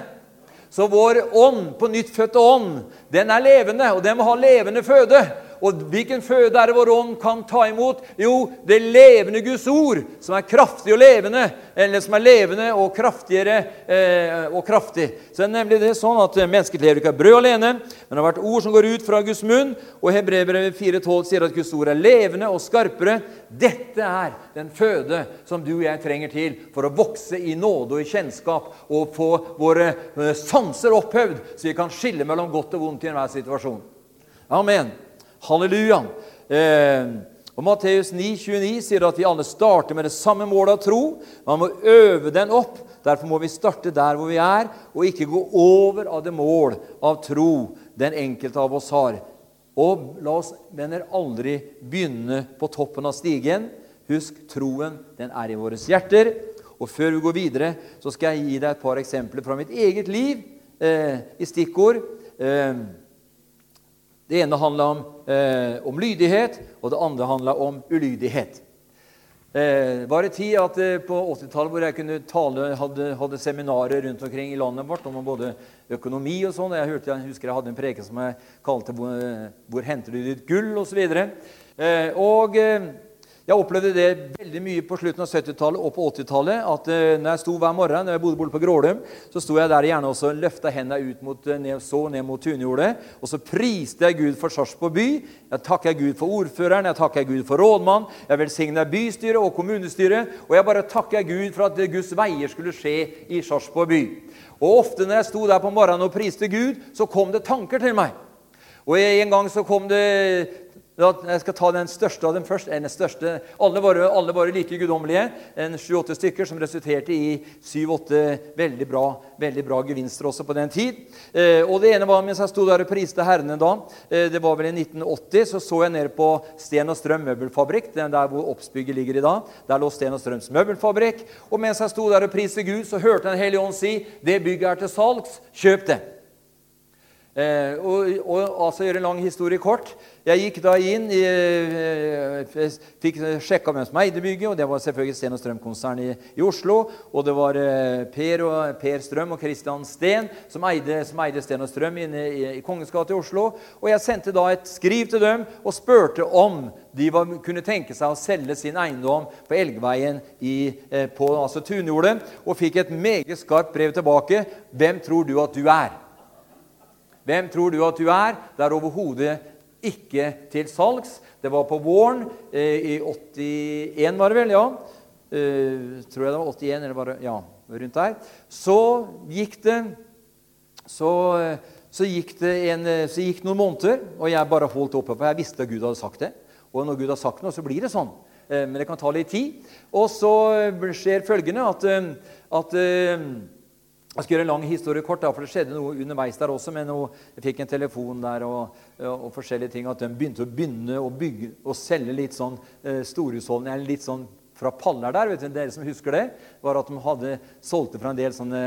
Så vår ånd, på nyttfødte ånd, den er levende, og den må ha levende føde. Og hvilken føde er det vår ånd kan ta imot? Jo, det levende Guds ord, som er kraftig og levende. Eller som er levende og kraftigere eh, og kraftig. Så det er nemlig det sånn at Mennesket lever ikke av brød alene, men det har vært ord som går ut fra Guds munn. Og Hebrevet 4,12 sier at Guds ord er levende og skarpere. Dette er den føde som du og jeg trenger til for å vokse i nåde og i kjennskap og få våre eh, sanser opphøvd, så vi kan skille mellom godt og vondt i enhver situasjon. Amen. Halleluja. Eh, og Matteus 9, 29 sier at vi alle starter med det samme målet av tro. Man må øve den opp. Derfor må vi starte der hvor vi er, og ikke gå over av det mål av tro den enkelte av oss har. Og la oss venner aldri begynne på toppen av stigen. Husk, troen den er i våre hjerter. Og før vi går videre, så skal jeg gi deg et par eksempler fra mitt eget liv eh, i stikkord. Eh, det ene handla om, eh, om, lydighet, og det andre handla om ulydighet. Det eh, var en tid at eh, på 80-tallet hvor jeg kunne tale, hadde, hadde, seminarer rundt omkring i landet vårt om både økonomi og sånn. Jeg, jeg husker jeg hadde en preke som jeg kalte 'Hvor, hvor henter du ditt gull?' osv. Og, så eh, og eh, jeg opplevde det veldig mye på slutten av 70-tallet og på 80-tallet. at uh, når jeg sto hver morgen, når jeg bodde borte på Grålum, så sto jeg der gjerne og løfta hendene ut mot, uh, ned, så ned mot tunjordet. Og så priste jeg Gud for Sarpsborg by. Jeg takker Gud for ordføreren, jeg takker Gud for rådmann. Jeg velsigner bystyret og kommunestyret. Og jeg bare takker Gud for at Guds veier skulle skje i Sarpsborg by. Og ofte når jeg sto der på morgenen og priste Gud, så kom det tanker til meg. Og En gang så kom det jeg skal ta den største av dem først. Den største. Alle var, alle var like guddommelige. En sju-åtte stykker som resulterte i syv-åtte veldig veldig bra gevinster også på den tid. Eh, og Det ene var mens jeg sto der og priste herrene da. Eh, det var vel i 1980. Så så jeg ned på Sten og Strøm møbelfabrikk, den der hvor Oppsbygget ligger i dag. Der lå Sten og Strøms møbelfabrikk. Og mens jeg sto der og priste Gud, så hørte Den hellige ånd si det bygget er til salgs. Kjøp det. Eh, og, og, altså gjøre en lang historie kort. Jeg gikk da inn i, eh, Fikk sjekka hvem som eide bygget. og Det var selvfølgelig Sten og Strøm-konsern i, i, Oslo. Og det var eh, per, og, per Strøm og Christian Steen som eide, som eide Sten og Strøm inne i, i Kongens gate i Oslo. Og jeg sendte da et skriv til dem og spurte om de var, kunne tenke seg å selge sin eiendom på Elgveien i, eh, på altså Tunjordet. Og fikk et meget skarpt brev tilbake. Hvem tror du at du er? Hvem tror du at du er? Det er overhodet ikke til salgs. Det var på våren eh, i 81, var det vel? Ja. Eh, tror jeg det var 81, eller bare Ja, rundt der. Så gikk det så, så, gikk det en, så gikk noen måneder, og jeg bare holdt oppe. For jeg visste at Gud hadde sagt det. Og når Gud har sagt noe, så blir det sånn. Eh, men det kan ta litt tid. Og så skjer følgende at, eh, at eh, jeg skal gjøre en lang historie kort, for det skjedde noe underveis der også. men Jeg fikk en telefon der og, og, forskjellige ting. At de begynte å begynne å bygge og selge litt sånn eh, eller litt sånn fra paller der. vet du, Dere som husker det, var at de hadde solgte fra en del sånne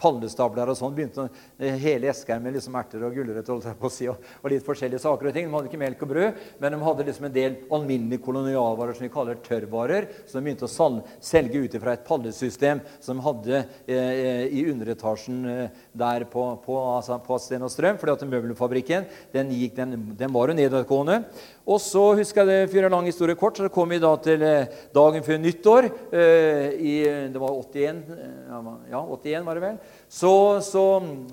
pallestabler og sånn. Begynte eh, hele esker med liksom erter og gulrøtter og, og, litt forskjellige saker. og ting. De hadde ikke melk og brød, men de hadde liksom en del alminnelige kolonialvarer som vi kaller tørrvarer, som de begynte å selge ut fra et pallesystem som de hadde eh, i underetasjen eh, der på, på, altså på Sten og Strøm. fordi at møbelfabrikken den, gikk, den, den var jo nedadgående. Og så husker jeg det, for lang historie kort, så kom vi da til eh, dagen før nyttår. Eh, i, det var 81, eh, ja, 81 var det vel. Så, så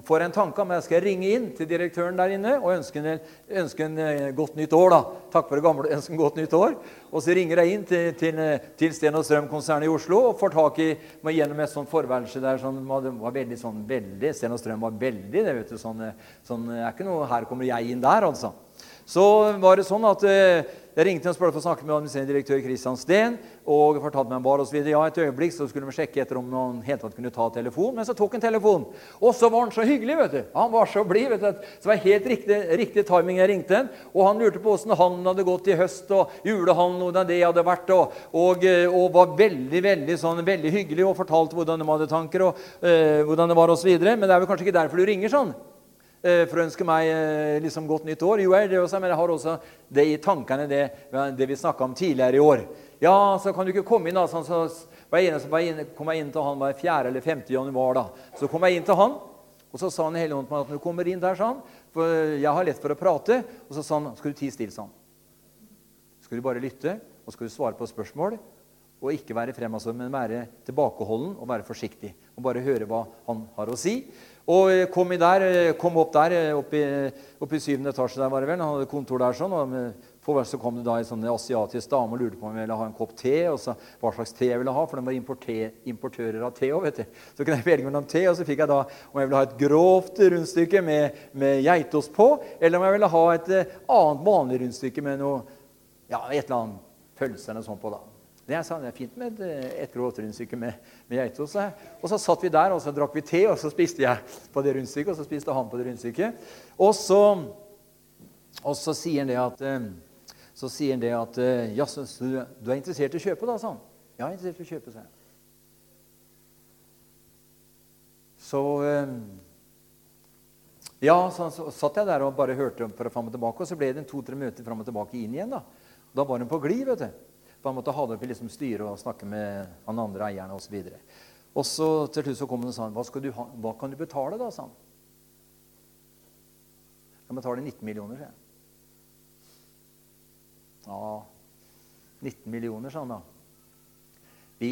får jeg en tanke om jeg skal ringe inn til direktøren der inne og ønske en, ønske en godt nytt år. da. Takk for det gamle, ønske en godt nytt år. Og så ringer jeg inn til, til, til Sten og Strøm-konsernet i Oslo og får tak i meg gjennom et sånt forværelse der som var, var veldig sånn veldig, Sten og Strøm var veldig det vet du, sånn, sånn, er ikke noe, Her kommer jeg inn der, altså. Så var det sånn at eh, jeg ringte og spurte for å snakke med administrerende direktør Kristian Steen. og fortalte meg bare og så videre. Ja, et øyeblikk så skulle de sjekke etter om noen helt tatt kunne ta telefon. Men så tok han telefon. Og så var han så hyggelig. vet du. Han var så blid. vet du. Så det var helt riktig, riktig timing jeg ringte han. Og han lurte på åssen han hadde gått i høst, og julehandel, hvordan det hadde vært. Og, og, eh, og, var veldig veldig, sånn, veldig hyggelig og fortalte hvordan de hadde tanker, og øh, hvordan det var osv. Men det er vel kanskje ikke derfor du ringer sånn? Eh, for å ønske meg eh, liksom godt nytt år. Jo, jeg, det også, men jeg har også det i tankene, det, det vi snakka om tidligere i år. Ja, så kan du ikke komme inn, da. Sånn, så var jeg, så var jeg inn, kom jeg inn til han var 4. eller 5. januar. da. Så kom jeg inn til han, og så sa han hele hånden at når du kommer inn der, sa han, for jeg har lett for å prate, og så sa han skal du tie stille, sa han. Skal du bare lytte, og skal du svare på spørsmål, og ikke være fremadstormende, men være tilbakeholden og være forsiktig. Og bare høre hva han har å si. Og eh, kom, der, eh, kom opp der, eh, opp i, opp i syvende etasje der, var det vel. Han hadde kontor der sånn. og så kom det da en sånn asiatisk dame og lurte på om jeg ville ha en kopp te. og så hva slags te jeg ville ha, For de var importører av te òg. Så kunne jeg velge mellom te, og så fikk jeg da om jeg ville ha et grovt rundstykke med, med geitost på, eller om jeg ville ha et annet vanlig rundstykke med noe, ja, et eller annet pølse eller noe sånt på. da. Det sa, det er fint med et grovt rundstykke med, med geitost. Og så satt vi der, og så drakk vi te, og så spiste jeg på det rundstykket, og så spiste han på det rundstykket. Og så, og så sier han det at eh, så sier han det at eh, ja, så, du er interessert i å kjøpe, da, sa han. Ja, jeg er interessert i å kjøpe, sa jeg. Så eh, Ja, så, så, satt jeg der og bare hørte fra fram og tilbake, og så ble det to-tre møter fram og tilbake inn igjen. Da Da var hun på glid, vet du. Han måtte ha det opp i liksom styret og snakke med han andre eierne osv. Og, så og så til slutt så kom han og sa hva, du ha, hva kan du betale, da? sa han. Jeg kan betale 19 millioner, sa jeg. Ja 19 millioner, sa han da. Vi,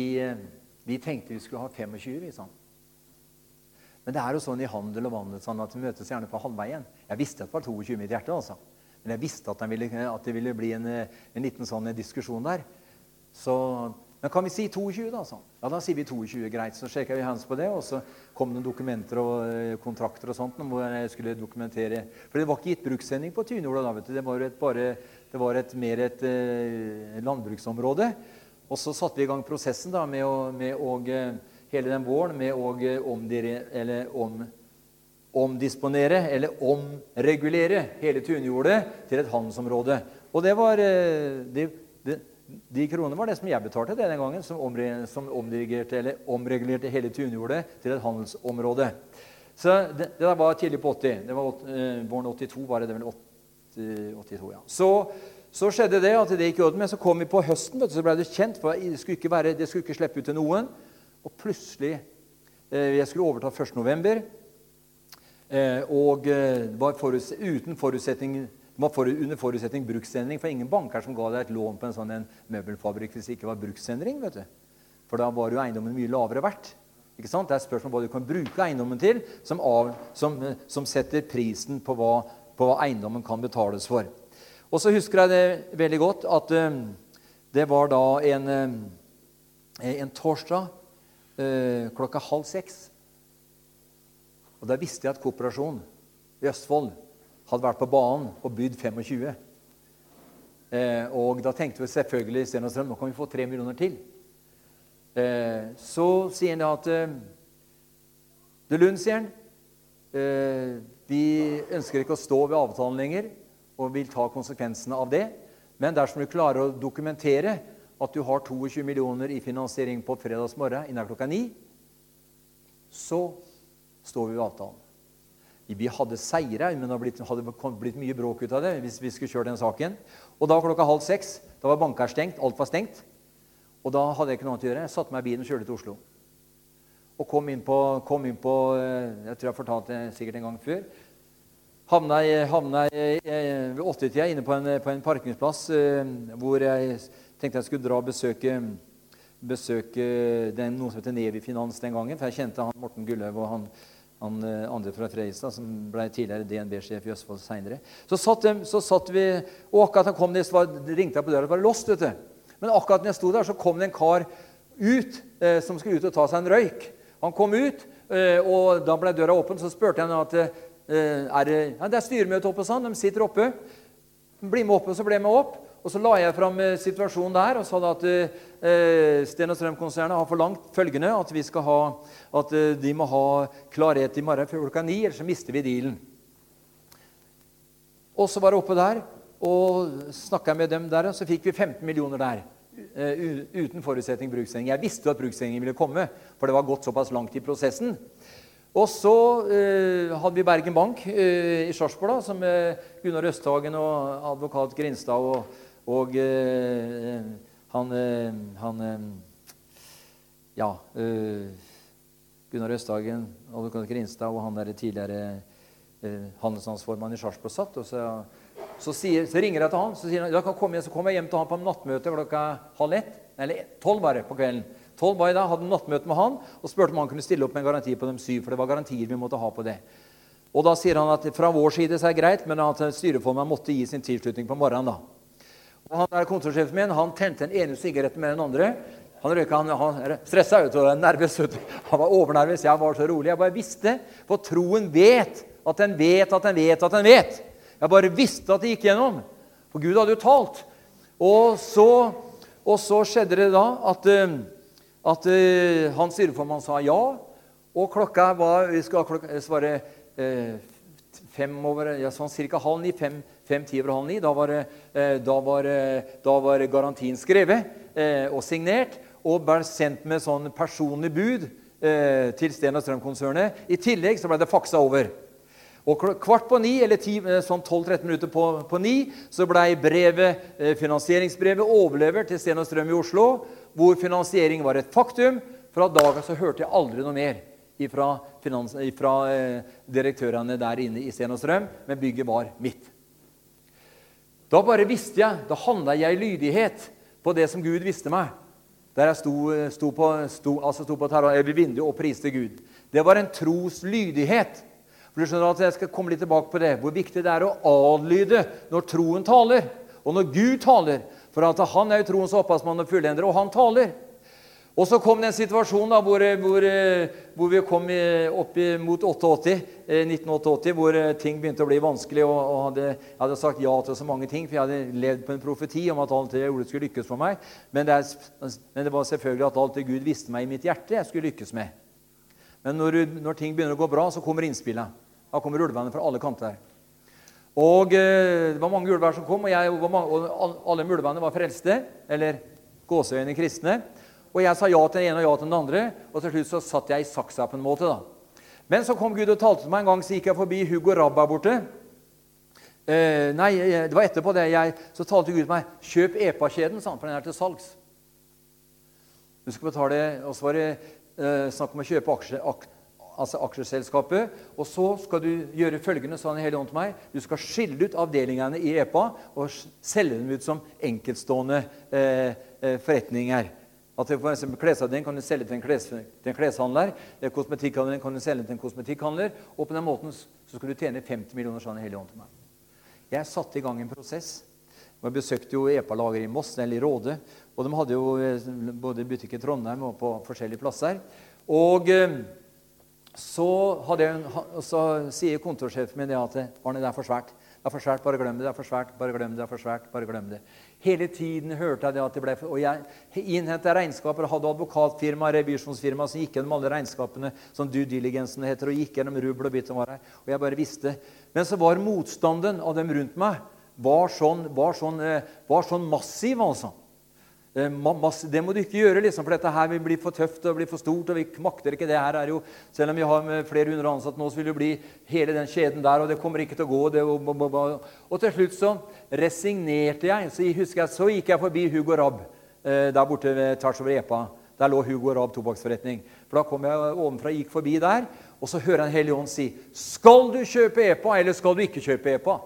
vi, tenkte vi skulle ha 25, vi, sa han. Men det er jo sånn i handel og vandel sånn at vi møtes gjerne på halvveien. Jeg visste at det var 22 i mitt hjerte, altså. Men jeg visste at ville, at det ville bli en, en liten sånn diskusjon der. Så, men kan vi si 22, da? Sånn? Ja, da sier vi 22. Greit. Så sjekka vi hands på det, og så kom det dokumenter og eh, kontrakter og sånt. hvor jeg skulle dokumentere. For det var ikke gitt brukssending på Tynjorda. da, vet du. Det var, et, bare, det var et, mer et eh, landbruksområde. Og så satte vi i gang prosessen da, med å, med å eh, hele den våren med å eh, omdire, eller om, omdisponere eller omregulere hele tunjordet til et handelsområde. Og det var de, de, de kronene var det som jeg betalte denne gangen, som, omdirigerte eller omregulerte hele tunjordet til et handelsområde. Så det, det var tidlig på 80. Det var eh, Våren 82 var det, det vel 80, 82, ja. Så, så, skjedde det at det gikk i orden. Men så kom vi på høsten, du, så ble det kjent. for Det skulle ikke, være, det skulle ikke slippe ut til noen. Og plutselig eh, Jeg skulle overta 1.11. Eh, og eh, var forut, uten forutsetning det var for, under forutsetning bruksendring, for ingen banker som ga deg et lån på en sånn en møbelfabrikk hvis det ikke var bruksendring. vet du. For da var jo eiendommen mye lavere verdt. Ikke sant? Det er spørsmål hva du kan bruke eiendommen til, som, av, som, som setter prisen på hva, på hva, eiendommen kan betales for. Og så husker jeg det veldig godt at um, det var da en, um, en torsdag uh, klokka halv seks. Og da visste jeg at Kooperasjon i Østfold hadde vært på banen og bydd 25. Eh, og da tenkte vi selvfølgelig Sten nå kan vi få tre millioner til. Eh, så sier han at eh, De Lund, sier han, eh, vi ønsker ikke å stå ved avtalen lenger og vil ta konsekvensene av det. Men dersom du klarer å dokumentere at du har 22 millioner i finansiering på fredagsmorgen innen klokka ni, så står vi ved avtalen. Vi hadde seira, men det hadde blitt, mye bråk ut av det hvis vi skulle kjøre den saken. Og da klokka halv seks da var banker stengt, alt var stengt. Og da hadde jeg ikke noe annet å gjøre. Jeg satte meg i bilen og kjørte til Oslo. Og kom inn på, kom inn på eh, Jeg tror jeg fortalte det sikkert en gang før. Havna, havna ved åttetida inne på en, på en parkingsplass eh, hvor jeg tenkte jeg skulle dra og besøke, besøke den, noe som heter Nevi Finans den gangen. For jeg kjente han Morten Gullhaug og han han eh, andre fra Fredrikstad, som ble tidligere DNB-sjef i Østfold seinere. Så, så, satt vi Og akkurat han kom ned, så ringte jeg på døra, det var låst. Men akkurat når jeg sto der, så kom det en kar ut eh, som skulle ut og ta seg en røyk. Han kom ut, eh, og da ble døra åpen. Så spurte jeg at eh, er det, ja, det er styremøte oppe, sånn. De sitter oppe. bli med opp. Og så ble jeg med opp. Og så la jeg fram eh, situasjonen der og sa at eh, Sten og Strøm-konsernet har forlangt følgende at, vi skal ha, at eh, de må ha klarhet i morgen før klokka ni, ellers så mister vi dealen. Og så var jeg oppe der og snakka med dem der, og så fikk vi 15 millioner der. Eh, uten forutsetning bruksendring. Jeg visste jo at bruksendringen ville komme, for det var gått såpass langt i prosessen. Og så eh, hadde vi Bergen Bank eh, i Sarpsborg, som eh, Gunnar Østhagen og advokat Grinstad og, og eh, han, eh, han eh, Ja Gunnar Østhagen, advokat Grinstad og han der tidligere handelsmannsformann i Sarpsborg satt. og så, så, sier, så, ringer jeg til han så sier han, da kan komme, så kommer jeg hjem til han på nattmøte klokka halv ett. Eller tolv bare på kvelden. Tolv var i dag, hadde nattmøte med han og spurte om han kunne stille opp med en garanti på de syv. for det var garantier vi måtte ha på det. Og Da sier han at fra vår side så er det greit, men at styreformannen måtte gi sin tilslutning på morgenen. da. Og han der Kontorsjefen min han tente den ene sigaretten med den andre. Han røyka, han, han stressa ut og nervøs. Han var overnervøs. Jeg var så rolig. Jeg bare visste, for troen vet at den vet at den vet at den vet. Jeg bare visste at det gikk gjennom. For Gud hadde jo talt. Og så, og så skjedde det da at uh, at uh, han styreformann sa ja. Og klokka var vi skal klokka, svare eh, fem over, ja, sånn cirka halv ni. Fem, fem ti over halv ni. Da var, uh, da var, da var garantien skrevet og signert og ble sendt med sånn personlig bud til Sten og Strøm-konsernet. I tillegg så ble det faksa over. Og kvart på ni, eller ti, sånn 12-13 minutter på, på ni, så ble brevet, finansieringsbrevet overlevert til Sten og Strøm i Oslo hvor finansiering var et faktum. Fra dagen så hørte jeg aldri noe mer fra, eh, direktørene der inne i Sten og Strøm, men bygget var mitt. Da bare visste jeg, da handla jeg i lydighet på det som Gud visste meg. Der jeg sto, sto på, sto, altså sto på vinduet og priste Gud. Det var en tros lydighet. For du skjønner at Jeg skal komme litt tilbake på det, hvor viktig det er å adlyde når troen taler. Og når Gud taler, for han er jo troens opphavsmann og fullender, og han taler. Og så kom det en situasjon da, hvor, hvor, hvor vi kom opp mot 88, 1988, eh, hvor eh, ting begynte å bli vanskelig. og, og hadde, Jeg hadde sagt ja til så mange ting, for jeg hadde levd på en profeti om at alt det jeg skulle lykkes for meg. Men det, er, men det, var selvfølgelig at alt det Gud visste meg i mitt hjerte, jeg skulle lykkes med. Men når, når ting begynner å gå bra, så kommer innspillet. Da kommer ulvene fra alle kanter. Og eh, Det var mange ulver som kom, og, jeg, og alle ulvene var frelste, eller gåseøyne kristne. Og jeg sa ja til den ene og ja til den andre, og til slutt så satt jeg i saksa på en måte. da. Men så kom Gud og talte til meg en gang, så gikk jeg forbi Hugo Rabba borte. Eh, nei, eh, det var etterpå det. Jeg, så talte Gud til meg. 'Kjøp EPA-kjeden', sa han, for den er til salgs. Du skal betale, Og så var det eh, snakk om å kjøpe aksje, ak, altså aksjeselskapet. Og så skal du gjøre følgende, sa han i hele ånd til meg. Du skal skille ut avdelingene i EPA og selge dem ut som enkeltstående eh, eh forretninger. At for eksempel Klesavdelingen kan du selge til en, kles, til en kleshandler. Eh, kosmetikkhandleren kan du selge til en kosmetikkhandler. Og på den måten så skal du tjene 50 millioner, sånn hele ånd til meg. Jeg satte i gang en prosess. Jeg besøkte jo EPA-lager i Moss eller i Råde. Og de hadde jo eh, både butikk i Trondheim og på forskjellige plasser. Og... Eh, så, jeg, så, sier kontorsjefen min det at Arne, det er for svært. Det er for svært, bare glem det. det er for svært, bare glem det, det er for svært, bare glem det. Hele tiden hørte jeg det at det ble Og jeg innhenta regnskaper, hadde advokatfirma, revisjonsfirma som gikk gjennom alle regnskapene, som due diligencen heter, og gikk gjennom rubbel og bit som var her. Og jeg bare visste. Men så var motstanden av dem rundt meg var sånn, var sånn, eh, var sånn massiv, altså. Eh, det må du ikke gjøre, liksom, for dette her vil bli for tøft og bli for stort. og vi makter ikke det her er jo, Selv om vi har flere hundre ansatte nå, så vil det bli hele den kjeden der. Og det kommer ikke til å gå. Det, og, og, og, til slutt så resignerte jeg. Så husker jeg, så gikk jeg forbi Hugo Rabb eh, der borte ved tvers over Epa. Der lå Hugo Rabb tobakksforretning. For Da kom jeg ovenfra gikk forbi der, og så hører jeg en hellig ånd si Skal du kjøpe Epa, eller skal du ikke kjøpe Epa?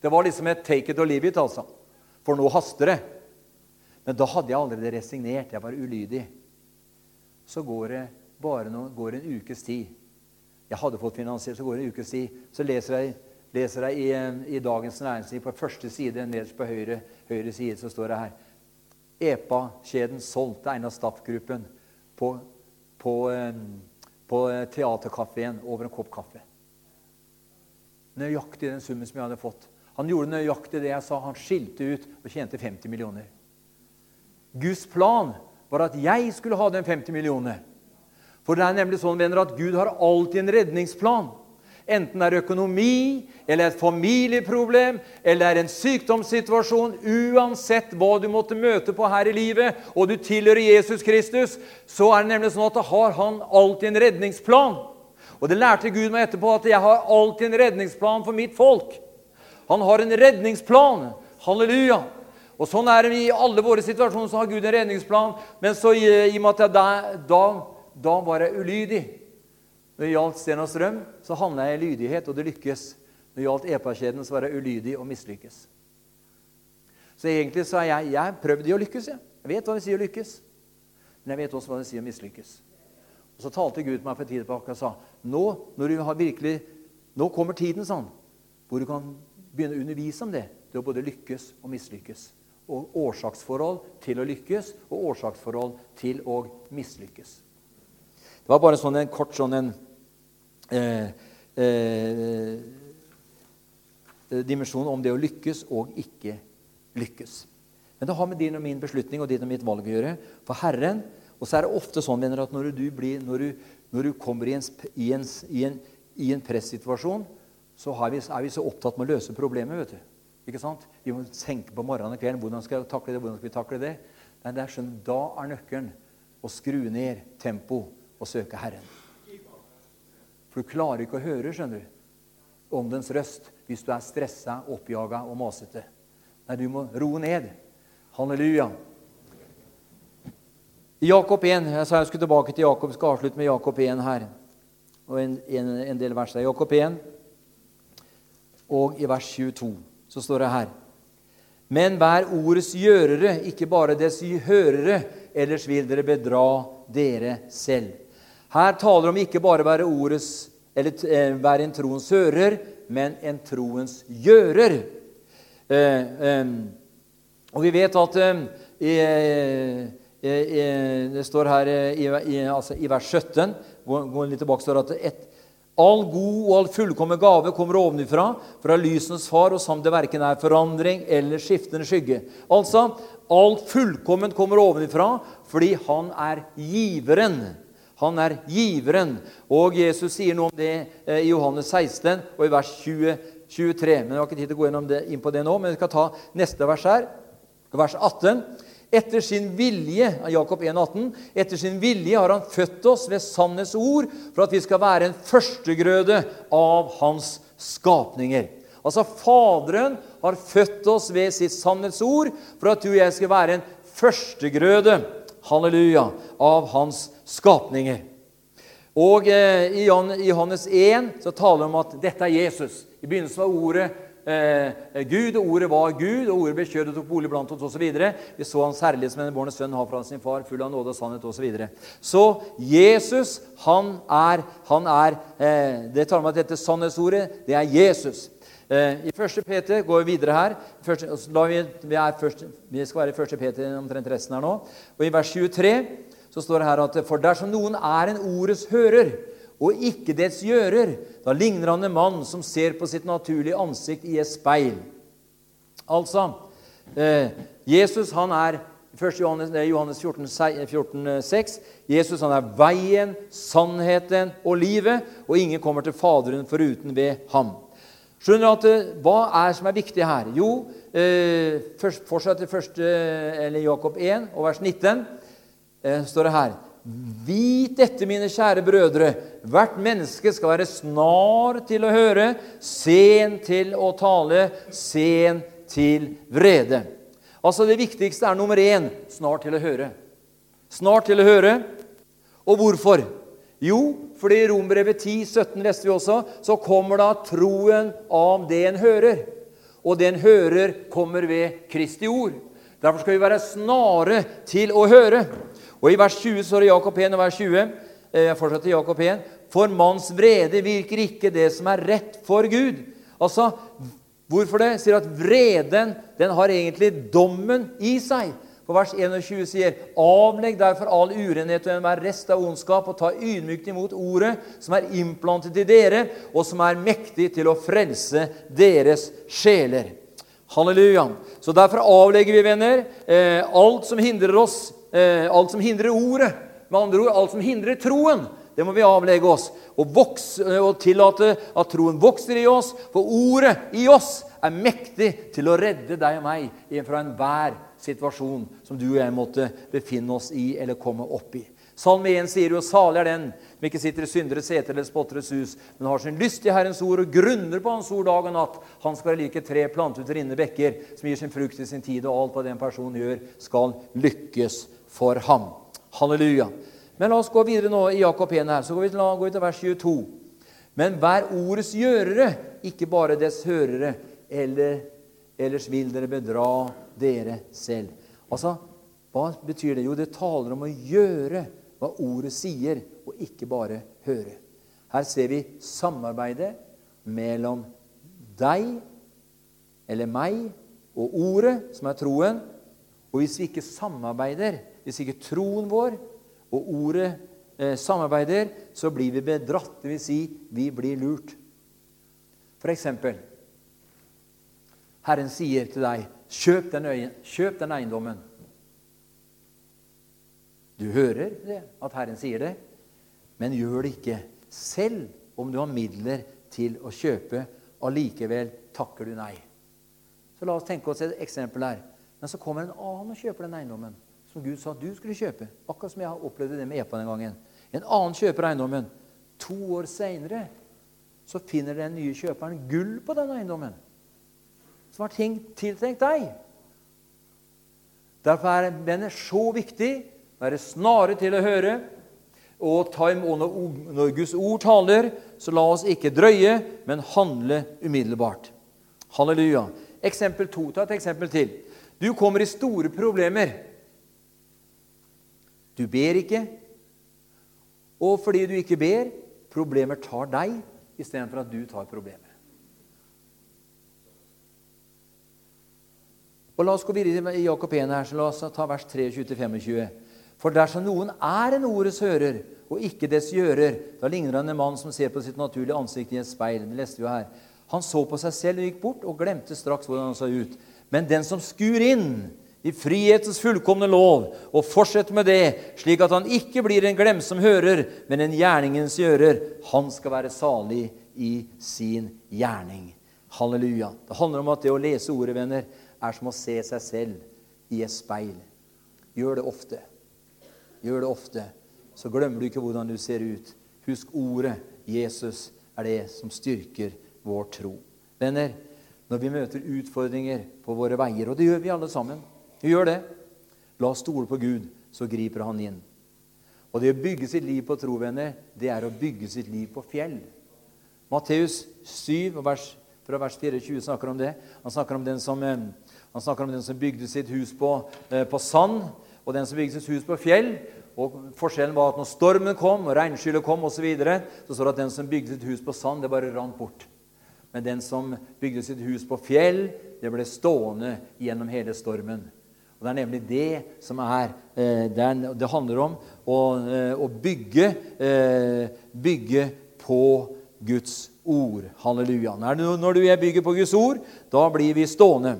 Det var liksom et take it or leave it, altså. For nå haster det. Men da hadde jeg allerede resignert. Jeg var ulydig. Så går det bare noe, går en ukes tid. Jeg hadde fått finansiert, så går det en ukes tid. Så leser jeg, leser jeg i, i, Dagens Næringsliv på første side, nederst på høyre, høyre side, så står det her EPA-kjeden solgte Einar Staff-gruppen på, på, på Teaterkafeen over en kopp kaffe. Nøyaktig den summen som jeg hadde fått. Han gjorde nøyaktig det jeg sa. Han skilte ut og tjente 50 millioner. Guds plan var at jeg skulle ha den 50 millioner. For det er nemlig sånn venner, at Gud har alltid en redningsplan. Enten det er økonomi, eller et familieproblem, eller er en sykdomssituasjon Uansett hva du måtte møte på her i livet, og du tilhører Jesus Kristus, så er det nemlig sånn at da har han alltid en redningsplan. Og det lærte Gud meg etterpå, at jeg har alltid en redningsplan for mitt folk. Han har en redningsplan. Halleluja. Og Sånn er det i alle våre situasjoner. så har Gud en redningsplan. Men så i, i og med at jeg da, da, da var jeg ulydig når det gjaldt Sten og Strøm, så handla jeg i lydighet, og det lykkes. Når det gjaldt EPA-kjeden, så var jeg ulydig og mislykkes. Så egentlig så har jeg, jeg prøvd i å lykkes. Jeg. jeg vet hva det sier å lykkes, men jeg vet også hva det sier å mislykkes. Og Så talte Gud meg for en tid tilbake og sa nå, når du har virkelig, nå kommer tiden sånn, hvor du kan begynne å undervise om det. Det å både lykkes og mislykkes. Og årsaksforhold til å lykkes og årsaksforhold til å mislykkes. Det var bare sånn en kort sånn en eh, eh, om det å lykkes og ikke lykkes. Men det har med din og min beslutning og ditt og mitt valg å gjøre. For Herren Og så er det ofte sånn venner, at når du, blir, når du, når du kommer i en, i en, i en, i en pressituasjon, så vi, er vi så opptatt med å løse problemet. vet du. Ikke sant? Vi må tenke på morgenen og kvelden. Hvordan skal vi takle det? hvordan skal vi takle det? Nei, det er sånn, Da er nøkkelen å skru ned tempo og søke Herren. For du klarer ikke å høre skjønner du, åndens røst hvis du er stressa, oppjaga og masete. Nei, du må roe ned. Halleluja. Jakob 1 Jeg sa jeg skulle tilbake til Jakob. skal avslutte med Jakob 1 her. Og en, en, en del vers der. Jakob 1 og i vers 22 så står det her Men vær ordets gjørere, ikke bare dets hørere, ellers vil dere bedra dere selv. Her taler det om ikke bare være ordets eller eh, være en troens hører, men en troens gjører. Eh, eh, og vi vet at det står her i, altså i vers 17 går litt tilbake, står at et, All god og all fullkommen gave kommer ovenifra, fra lysens far, og som det verken er forandring eller skiftende skygge. Altså, alt fullkomment kommer ovenifra fordi han er giveren. Han er giveren. Og Jesus sier noe om det eh, i Johannes 16 og i vers 20, 23. Men Jeg har ikke tid til å gå det, inn på det nå, men vi skal ta neste vers her. Vers 18. Etter sin vilje Jakob 1, 18, etter sin vilje har han født oss ved sannhets ord for at vi skal være en førstegrøde av hans skapninger. Altså Faderen har født oss ved sitt sannhetsord for at du og jeg skal være en førstegrøde halleluja, av hans skapninger. Og eh, I Johannes 1 så taler det om at dette er Jesus. I begynnelsen var ordet eh, Gud, og ordet var Gud, og ordet ble kjød og tok bolig blant oss osv. Vi så hans herlighet som en borne sønn har fra sin far, full av nåde og sannhet osv. Så, videre. så Jesus, han er, han er eh, Det taler om at dette sannhetsordet, det er Jesus. Eh, I 1. Peter går vi videre her. Første, vi, vi, først, vi, skal være i 1. Peter omtrent resten her nå. Og I vers 23 så står det her at For dersom noen er en ordets hører og ikke dets gjører, da ligner han en mann som ser på sitt naturlige ansikt i et speil. Altså eh, Jesus han er 1. Johannes, Johannes 14, 14, 6. Jesus han er veien, sannheten og livet, og ingen kommer til Faderen foruten ved ham. Skjønner du at eh, Hva er som er viktig her? Jo, eh, først, fortsatt til første, eller Jakob 1 og vers 19 eh, står det her Vit dette, mine kjære brødre, hvert menneske skal være snar til å høre, sen til å tale, sen til vrede. Altså Det viktigste er nummer én snar til å høre. Snar til å høre. Og hvorfor? Jo, fordi i Rombrevet 10, 17 leste vi også, så kommer da troen av det en hører. Og det en hører, kommer ved Kristi ord. Derfor skal vi være snare til å høre. Og I vers 20 står det Jakob 1 og vers 20. Eh, jeg fortsetter Jakob 1. For manns vrede virker ikke det som er rett for Gud. Altså, Hvorfor det? Sier at vreden den har egentlig dommen i seg. For vers 21 sier, 'Avlegg derfor all urenhet og enhver rest av ondskap, og ta ydmykt imot ordet som er implantet i dere, og som er mektig til å frelse deres sjeler.' Halleluja. Så derfor avlegger vi, venner, eh, alt som hindrer oss, alt som hindrer ordet. Med andre ord, alt som hindrer troen. Det må vi avlegge oss og, vokse, og tillate at troen vokser i oss. For ordet i oss er mektig til å redde deg og meg fra enhver situasjon som du og jeg måtte befinne oss i eller komme opp i. Salme 1 sier jo 'salig er den som ikke sitter i synderes sete eller spotteres hus', men har sin lyst i Herrens ord og grunner på Hans ord dag og natt. Han skal være like tre plantet ut rinnende bekker, som gir sin frukt i sin tid, og alt hva den personen gjør, skal lykkes for ham. Halleluja. Men la oss gå videre nå i Jakob 1 her. Så går vi til, går vi til vers 22. Men vær ordets gjørere, ikke bare dess hørere, eller ellers vil dere bedra dere selv. Altså, hva betyr det? Jo, det taler om å gjøre hva ordet sier, og ikke bare høre. Her ser vi samarbeidet mellom deg, eller meg, og ordet, som er troen. Og hvis vi ikke samarbeider, hvis ikke troen vår og ordet eh, samarbeider, så blir vi bedratt. Det vil si, vi blir lurt. For eksempel Herren sier til deg, 'Kjøp den, øyen, kjøp den eiendommen.' Du hører det, at Herren sier det, men gjør det ikke. Selv om du har midler til å kjøpe, allikevel takker du nei. Så La oss tenke oss et eksempel her. Men så kommer en annen og kjøper den eiendommen som Gud sa du skulle kjøpe. Akkurat som jeg har opplevd det med Epa den gangen. En annen kjøper eiendommen. To år seinere så finner den nye kjøperen gull på den eiendommen. Som har tiltenkt deg. Derfor er det så viktig være snare til å høre. Og når Guds ord taler, så la oss ikke drøye, men handle umiddelbart. Halleluja. Eksempel to. Ta et eksempel til. Du kommer i store problemer. Du ber ikke. Og fordi du ikke ber, problemer tar deg istedenfor at du tar problemet. Og La oss gå videre i Jakob 1 her, så la oss ta vers 23-25. For dersom noen er en ordets hører og ikke dets gjører, da ligner han en mann som ser på sitt naturlige ansikt i et speil. Det leste vi her. Han så på seg selv og gikk bort og glemte straks hvordan han så ut. Men den som skur inn i frihetens fullkomne lov, og fortsette med det, slik at han ikke blir en glemsom hører, men en gjerningens gjører. Han skal være salig i sin gjerning. Halleluja. Det handler om at det å lese ordet, venner, er som å se seg selv i et speil. Gjør det ofte. Gjør det ofte, så glemmer du ikke hvordan du ser ut. Husk ordet. Jesus er det som styrker vår tro. Venner, når vi møter utfordringer på våre veier, og det gjør vi alle sammen gjør det. La oss stole på Gud, så griper han inn. Og det å bygge sitt liv på tro, venner, det er å bygge sitt liv på fjell. Matteus 7, vers, fra vers 24, snakker om det. Han snakker om den som, eh, om den som bygde sitt hus på, eh, på sand, og den som bygde sitt hus på fjell. Og Forskjellen var at når stormen kom, og regnskyllet kom osv., så, videre, så står det at den som bygde sitt hus på sand, det bare rant bort. Men den som bygde sitt hus på fjell, det ble stående gjennom hele stormen. Og Det er nemlig det som er eh, Det handler om å, eh, å bygge, eh, bygge på Guds ord. Halleluja. Når du og jeg bygger på Guds ord, da blir vi stående.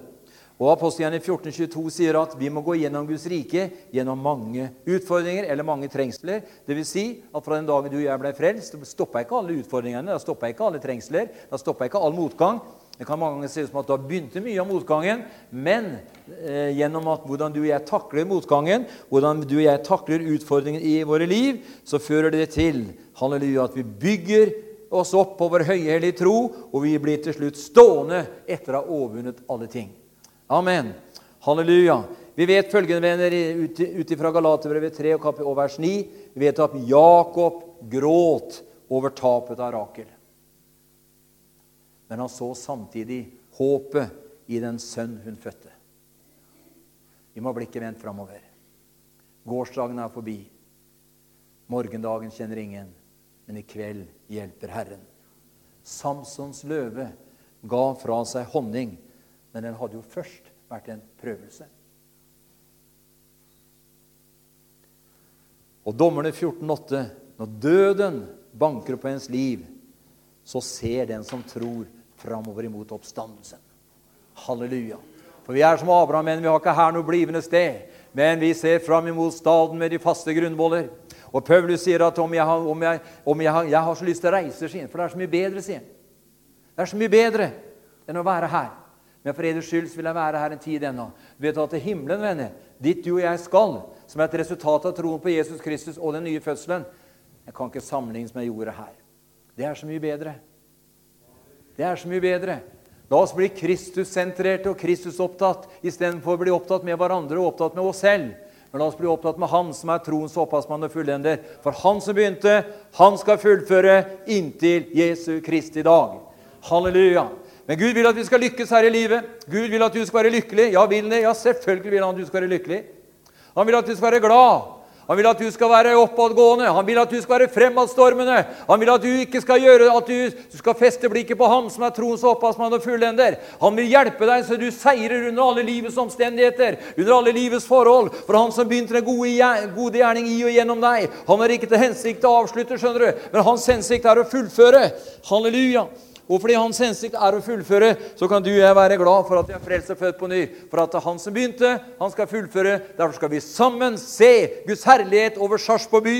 Og Apostelgjerningen 1422 sier at vi må gå gjennom Guds rike gjennom mange utfordringer eller mange trengsler. Det vil si at fra den dagen du og jeg ble frelst, stoppa ikke alle utfordringene, da stoppa ikke alle trengsler, da stoppa ikke all motgang. Det kan mange ganger se ut som at da begynte mye av motgangen, men eh, gjennom at hvordan du og jeg takler motgangen, hvordan du og jeg takler utfordringen i våre liv, så fører det til halleluja, at vi bygger oss opp på vår høyhellige tro, og vi blir til slutt stående etter å ha overvunnet alle ting. Amen. Halleluja. Vi vet følgende, venner, ut ifra Galaterbrevet 3 og vers 9 Vi vet at Jakob gråt over tapet av Rakel. Men han så samtidig håpet i den sønn hun fødte. Vi må ha blikket vendt framover. Gårsdagen er forbi. Morgendagen kjenner ingen, men i kveld hjelper Herren. Samsons løve ga fra seg honning, men den hadde jo først vært en prøvelse. Og dommerne 14,8.: Når døden banker på ens liv, så ser den som tror, framover imot oppstandelsen. Halleluja. For vi er som Abraham, men vi har ikke her noe blivende sted. Men vi ser fram imot staden med de faste grunnvoller. Og Paulus sier at om jeg har, om jeg, om jeg har, jeg har så lyst til å reise, sin, for det er så mye bedre, sier han. Det er så mye bedre enn å være her. Men for eders skyld vil jeg være her en tid ennå. Du vet at til himmelen, venner, dit du og jeg skal, som er et resultat av troen på Jesus Kristus og den nye fødselen, jeg kan ikke sammenlignes med jorda her. Det er så mye bedre. Det er så mye bedre. La oss bli Kristus-sentrerte og Kristus-opptatt istedenfor å bli opptatt med hverandre og opptatt med oss selv. Men la oss bli opptatt med Han som er troens opphavsmann og fullender. For Han som begynte, han skal fullføre inntil Jesu Kristi dag. Halleluja. Men Gud vil at vi skal lykkes her i livet. Gud vil at du skal være lykkelig. Ja, vil det? Ja, selvfølgelig vil han at du skal være lykkelig. Han vil at du skal være glad. Han vil at du skal være oppadgående, han vil at du skal være fremadstormende. Han vil at du ikke skal gjøre at du, du skal feste blikket på ham som er troens opphavsmann og fullender. Han vil hjelpe deg så du seirer under alle livets omstendigheter, under alle livets forhold. For han som begynte den gode, gode gjerning i og gjennom deg, han har ikke til hensikt å avslutte, skjønner du, men hans hensikt er å fullføre. Halleluja. Og fordi hans hensikt er å fullføre, så kan du og jeg være glad for at vi er frelst og født på ny. For at det er han som begynte, han skal fullføre. Derfor skal vi sammen se Guds herlighet over Sarpsborg by.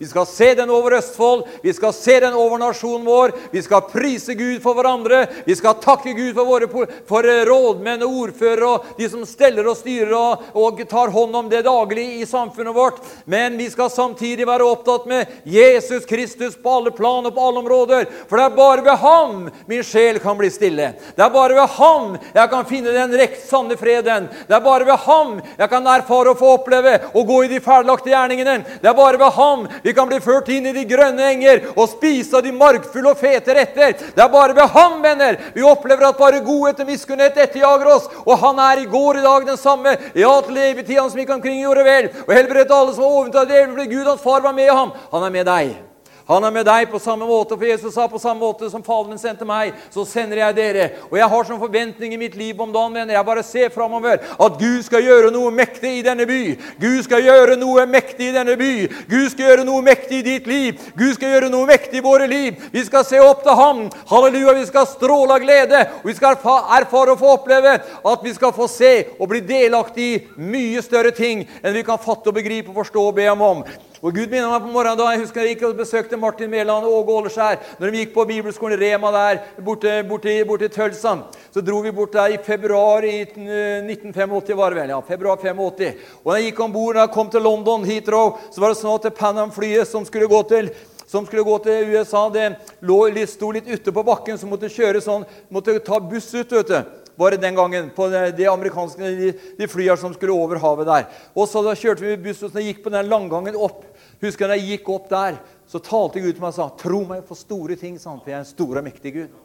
Vi skal se den over Østfold, vi skal se den over nasjonen vår. Vi skal prise Gud for hverandre. Vi skal takke Gud for våre for rådmenn og ordførere og de som steller og styrer og, og tar hånd om det daglig i samfunnet vårt. Men vi skal samtidig være opptatt med Jesus Kristus på alle plan og på alle områder. For det er bare ved ham min sjel kan bli stille. Det er bare ved ham jeg kan finne den rekt sanne freden. Det er bare ved ham jeg kan erfare og få oppleve å gå i de ferdiglagte gjerningene. Det er bare ved ham vi kan bli ført inn i de grønne enger og spise av de markfulle og fete retter. Det er bare ved ham, venner, vi opplever at bare godhet og miskunnhet etterjager oss. Og han er i går i dag den samme. Ja, til levetid han som gikk omkring gjorde vel, og helbredet alle som var ovenfor djevelen, fordi Gud hans far var med ham. Han er med deg. Han er med deg på samme måte, for Jesus sa på samme måte som Faderen sendte meg, så sender jeg dere. Og jeg har sånn forventning i mitt liv om dagen, venner. Jeg bare ser framover at Gud skal gjøre noe mektig i denne by. Gud skal gjøre noe mektig i denne by. Gud skal gjøre noe mektig i ditt liv. Gud skal gjøre noe mektig i våre liv. Vi skal se opp til Ham. Halleluja. Vi skal stråle av glede. Og vi skal erfare og få oppleve at vi skal få se og bli delaktig i mye større ting enn vi kan fatte og begripe og forstå og be ham om. Og Gud minner meg på morgenen da jeg husker jeg gikk og besøkte Martin Mæland og Åge Åleskjær. Når de gikk på bibelskolen Rema der borte, borte, borte i Tølsan, så dro vi bort der i februar i 1985, var det vel. ja, februar 85. Og da jeg gikk om bord, da jeg kom til London, Heathrow, så var det sånn at Panam-flyet som skulle gå til som skulle gå til USA, det lå, sto litt ute på bakken, så måtte kjøre sånn, måtte ta buss ut. vet du var det den gangen, på de amerikanske de, de flyene som skulle over havet der. Og så da kjørte vi buss og gikk på den langgangen opp. Husker jeg da jeg gikk opp der, så talte Gud til meg og sa, 'Tro meg for store ting', sant? for jeg er en stor og mektig Gud.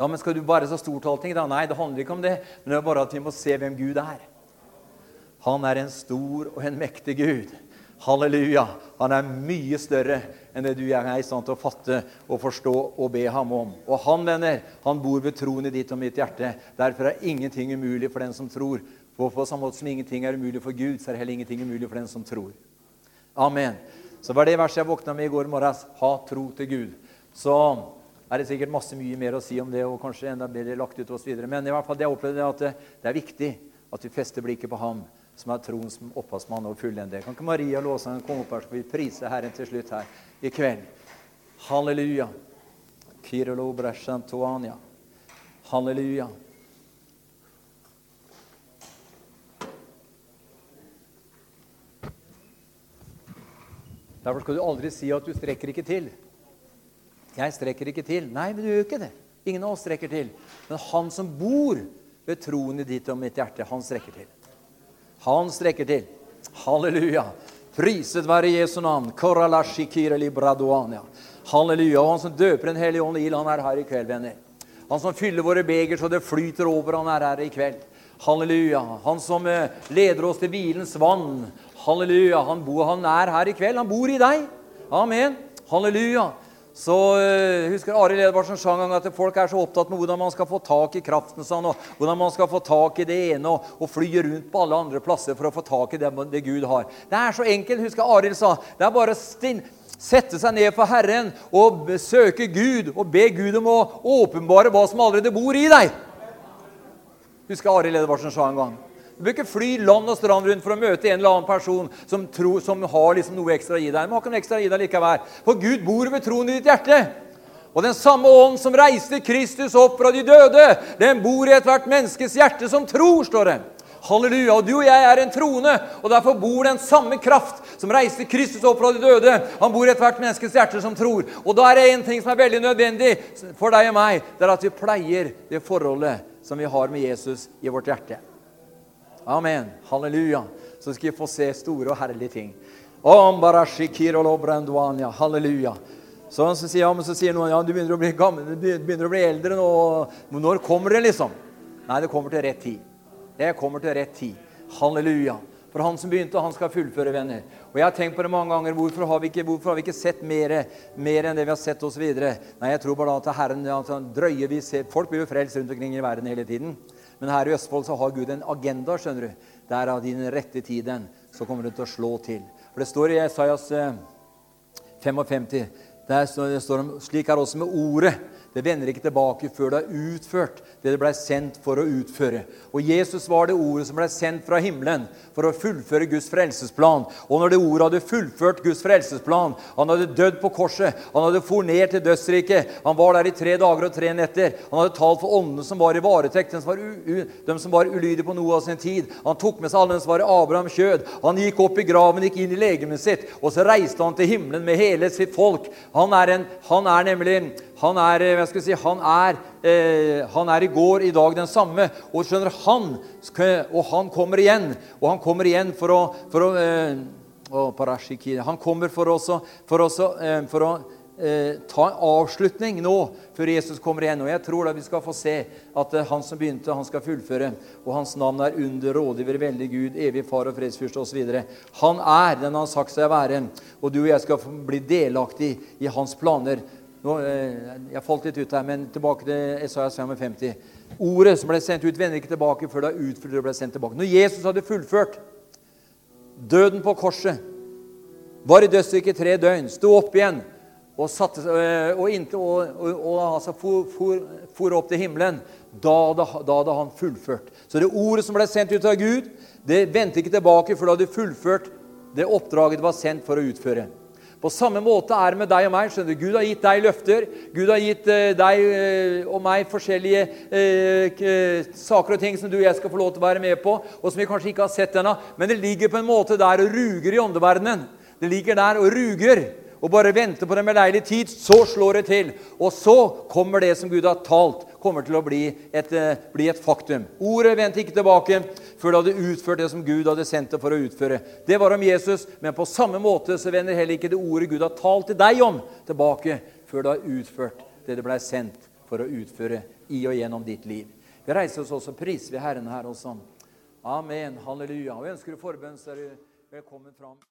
Ja, men skal du bare så stortale ting, da? Nei, det handler ikke om det. Men det er bare at vi må se hvem Gud er. Han er en stor og en mektig Gud. Halleluja! Han er mye større enn det du er i stand til å fatte og forstå og be ham om. Og han, venner, han bor ved troen i ditt og mitt hjerte. Derfor er ingenting umulig for den som tror. For på samme måte som ingenting er umulig for Gud, så er heller ingenting umulig for den som tror. Amen. Så var det verset jeg våkna med i går morges. Ha tro til Gud. Så er det sikkert masse mye mer å si om det, og kanskje enda bedre lagt ut osv. Men i hvert fall det jeg opplevde at det er viktig at vi fester blikket på ham som er troens opphavsmann og fullende. Kan ikke Maria Låsand komme opp her, så vi prise Herren til slutt her i kveld? Halleluja. Kirolo Bresjantoania. Halleluja. Derfor skal du aldri si at du strekker ikke til. Jeg strekker ikke til. Nei, men du gjør ikke det. Ingen av oss strekker til. Men han som bor ved troen i ditt og mitt hjerte, han strekker til. Han strekker til. Halleluja. Priset være Jesu navn. Halleluja. Og han som døper Den hellige ånd i ild, han er her i kveld, venner. Han som fyller våre beger så det flyter over, han er her i kveld. Halleluja. Han som eh, leder oss til hvilens vann. Halleluja. Han, bor, han er her i kveld. Han bor i deg. Amen. Halleluja. Så uh, husker Arild Edvardsen sang en gang at folk er så opptatt med hvordan man skal få tak i kraften sånn, og hvordan man skal få tak i det ene og, og fly rundt på alle andre plasser for å få tak i det, det Gud har. Det er så enkelt. Husker Arild sa det er bare stinn, sette seg ned for Herren og søke Gud og be Gud om å åpenbare hva som allerede bor i deg. Husker Arild Edvardsen sa en gang. Du bør ikke fly land og strand rundt for å møte en eller annen person som, tror, som har liksom noe ekstra å gi deg. Men har ikke noe ekstra å gi deg likevel. For Gud bor ved troen i ditt hjerte. Og den samme ånd som reiste Kristus opp fra de døde, den bor i ethvert menneskes hjerte som tror, står det. Halleluja. Og du og jeg er en troende, og derfor bor den samme kraft som reiste Kristus opp fra de døde. Han bor i ethvert menneskes hjerte som tror. Og da er det en ting som er veldig nødvendig for deg og meg. Det er at vi pleier det forholdet som vi har med Jesus i vårt hjerte. Amen. Halleluja. Så skal vi få se store og herlige ting. Halleluja. Så, så, sier, ja, så sier noen ja, du begynner å bli gammel, du begynner å bli eldre nå. Når kommer det, liksom? Nei, det kommer til rett tid. Det kommer til rett tid. Halleluja. For han som begynte, han skal fullføre, venner. Og jeg har tenkt på det mange ganger. Hvorfor har vi ikke, har vi ikke sett mer, mer, enn det vi har sett oss videre? Nei, jeg tror bare at Herren ja, drøyer vi ser. Folk blir jo frelst rundt omkring i verden hele tiden. Men her i Østfold så har Gud en agenda. skjønner du. Der av din rette tiden så kommer det til å slå til. For det står i Esaias 55 eh, der står det Slik er også med ordet. Det vender ikke tilbake før det er utført det det ble sendt for å utføre. Og Jesus var det ordet som ble sendt fra himmelen for å fullføre Guds frelsesplan. Og når det ordet hadde fullført Guds frelsesplan Han hadde dødd på korset, han hadde for ned til dødsriket, han var der i tre dager og tre netter. Han hadde talt for åndene som var i varetekt, de som var, de var ulydige på noe av sin tid. Han tok med seg alle dem som var i Abraham kjød. Han gikk opp i graven, gikk inn i legemet sitt, og så reiste han til himmelen med hele sitt folk. Han er, en, han er nemlig han er, eh, hva skal jeg si, han er, eh, han er, i går, i dag den samme. Og skjønner han, og han kommer igjen. Og han kommer igjen for å, for å eh, Han kommer for, også, for, også, eh, for å eh, ta en avslutning nå før Jesus kommer igjen. Og jeg tror da vi skal få se at eh, han som begynte, han skal fullføre. Og hans navn er under, rådgiver, veldig Gud, evig far og fredsfyrste osv. Han er den han har sagt seg være. Og du og jeg skal bli delaktig i hans planer. Nå, eh, jeg falt litt ut her, men tilbake til Esaias 55. Ordet som ble sendt ut, vender ikke tilbake før det er utfylt og ble sendt tilbake. Når Jesus hadde fullført døden på korset, var i dødsriket tre døgn, sto opp igjen og, satte, eh, og, og, og, og altså for, for, for, opp til himmelen, da hadde han fullført. Så det ordet som ble sendt ut av Gud, det vendte ikke tilbake før det hadde fullført det oppdraget det var sendt for å utføre. På samme måte er det med deg og meg. skjønner du. Gud har gitt deg løfter. Gud har gitt uh, deg uh, og meg forskjellige uh, saker og ting som du og jeg skal få lov til å være med på, og som vi kanskje ikke har sett ennå. Men det ligger på en måte der og ruger i åndeverdenen. Det ligger der og ruger og bare venter på den beleilige tid. Så slår det til. Og så kommer det som Gud har talt kommer til å bli et, eh, bli et faktum. Ordet vendte ikke tilbake før det hadde utført det som Gud hadde sendt det for å utføre. Det var om Jesus, men på samme måte så vender heller ikke det ordet Gud har talt til deg om, tilbake før det har utført det det ble sendt for å utføre i og gjennom ditt liv. Vi reiser oss også, priser ved Herren her også. Amen. Halleluja. Og ønsker du forbønn, så er du velkommen fram.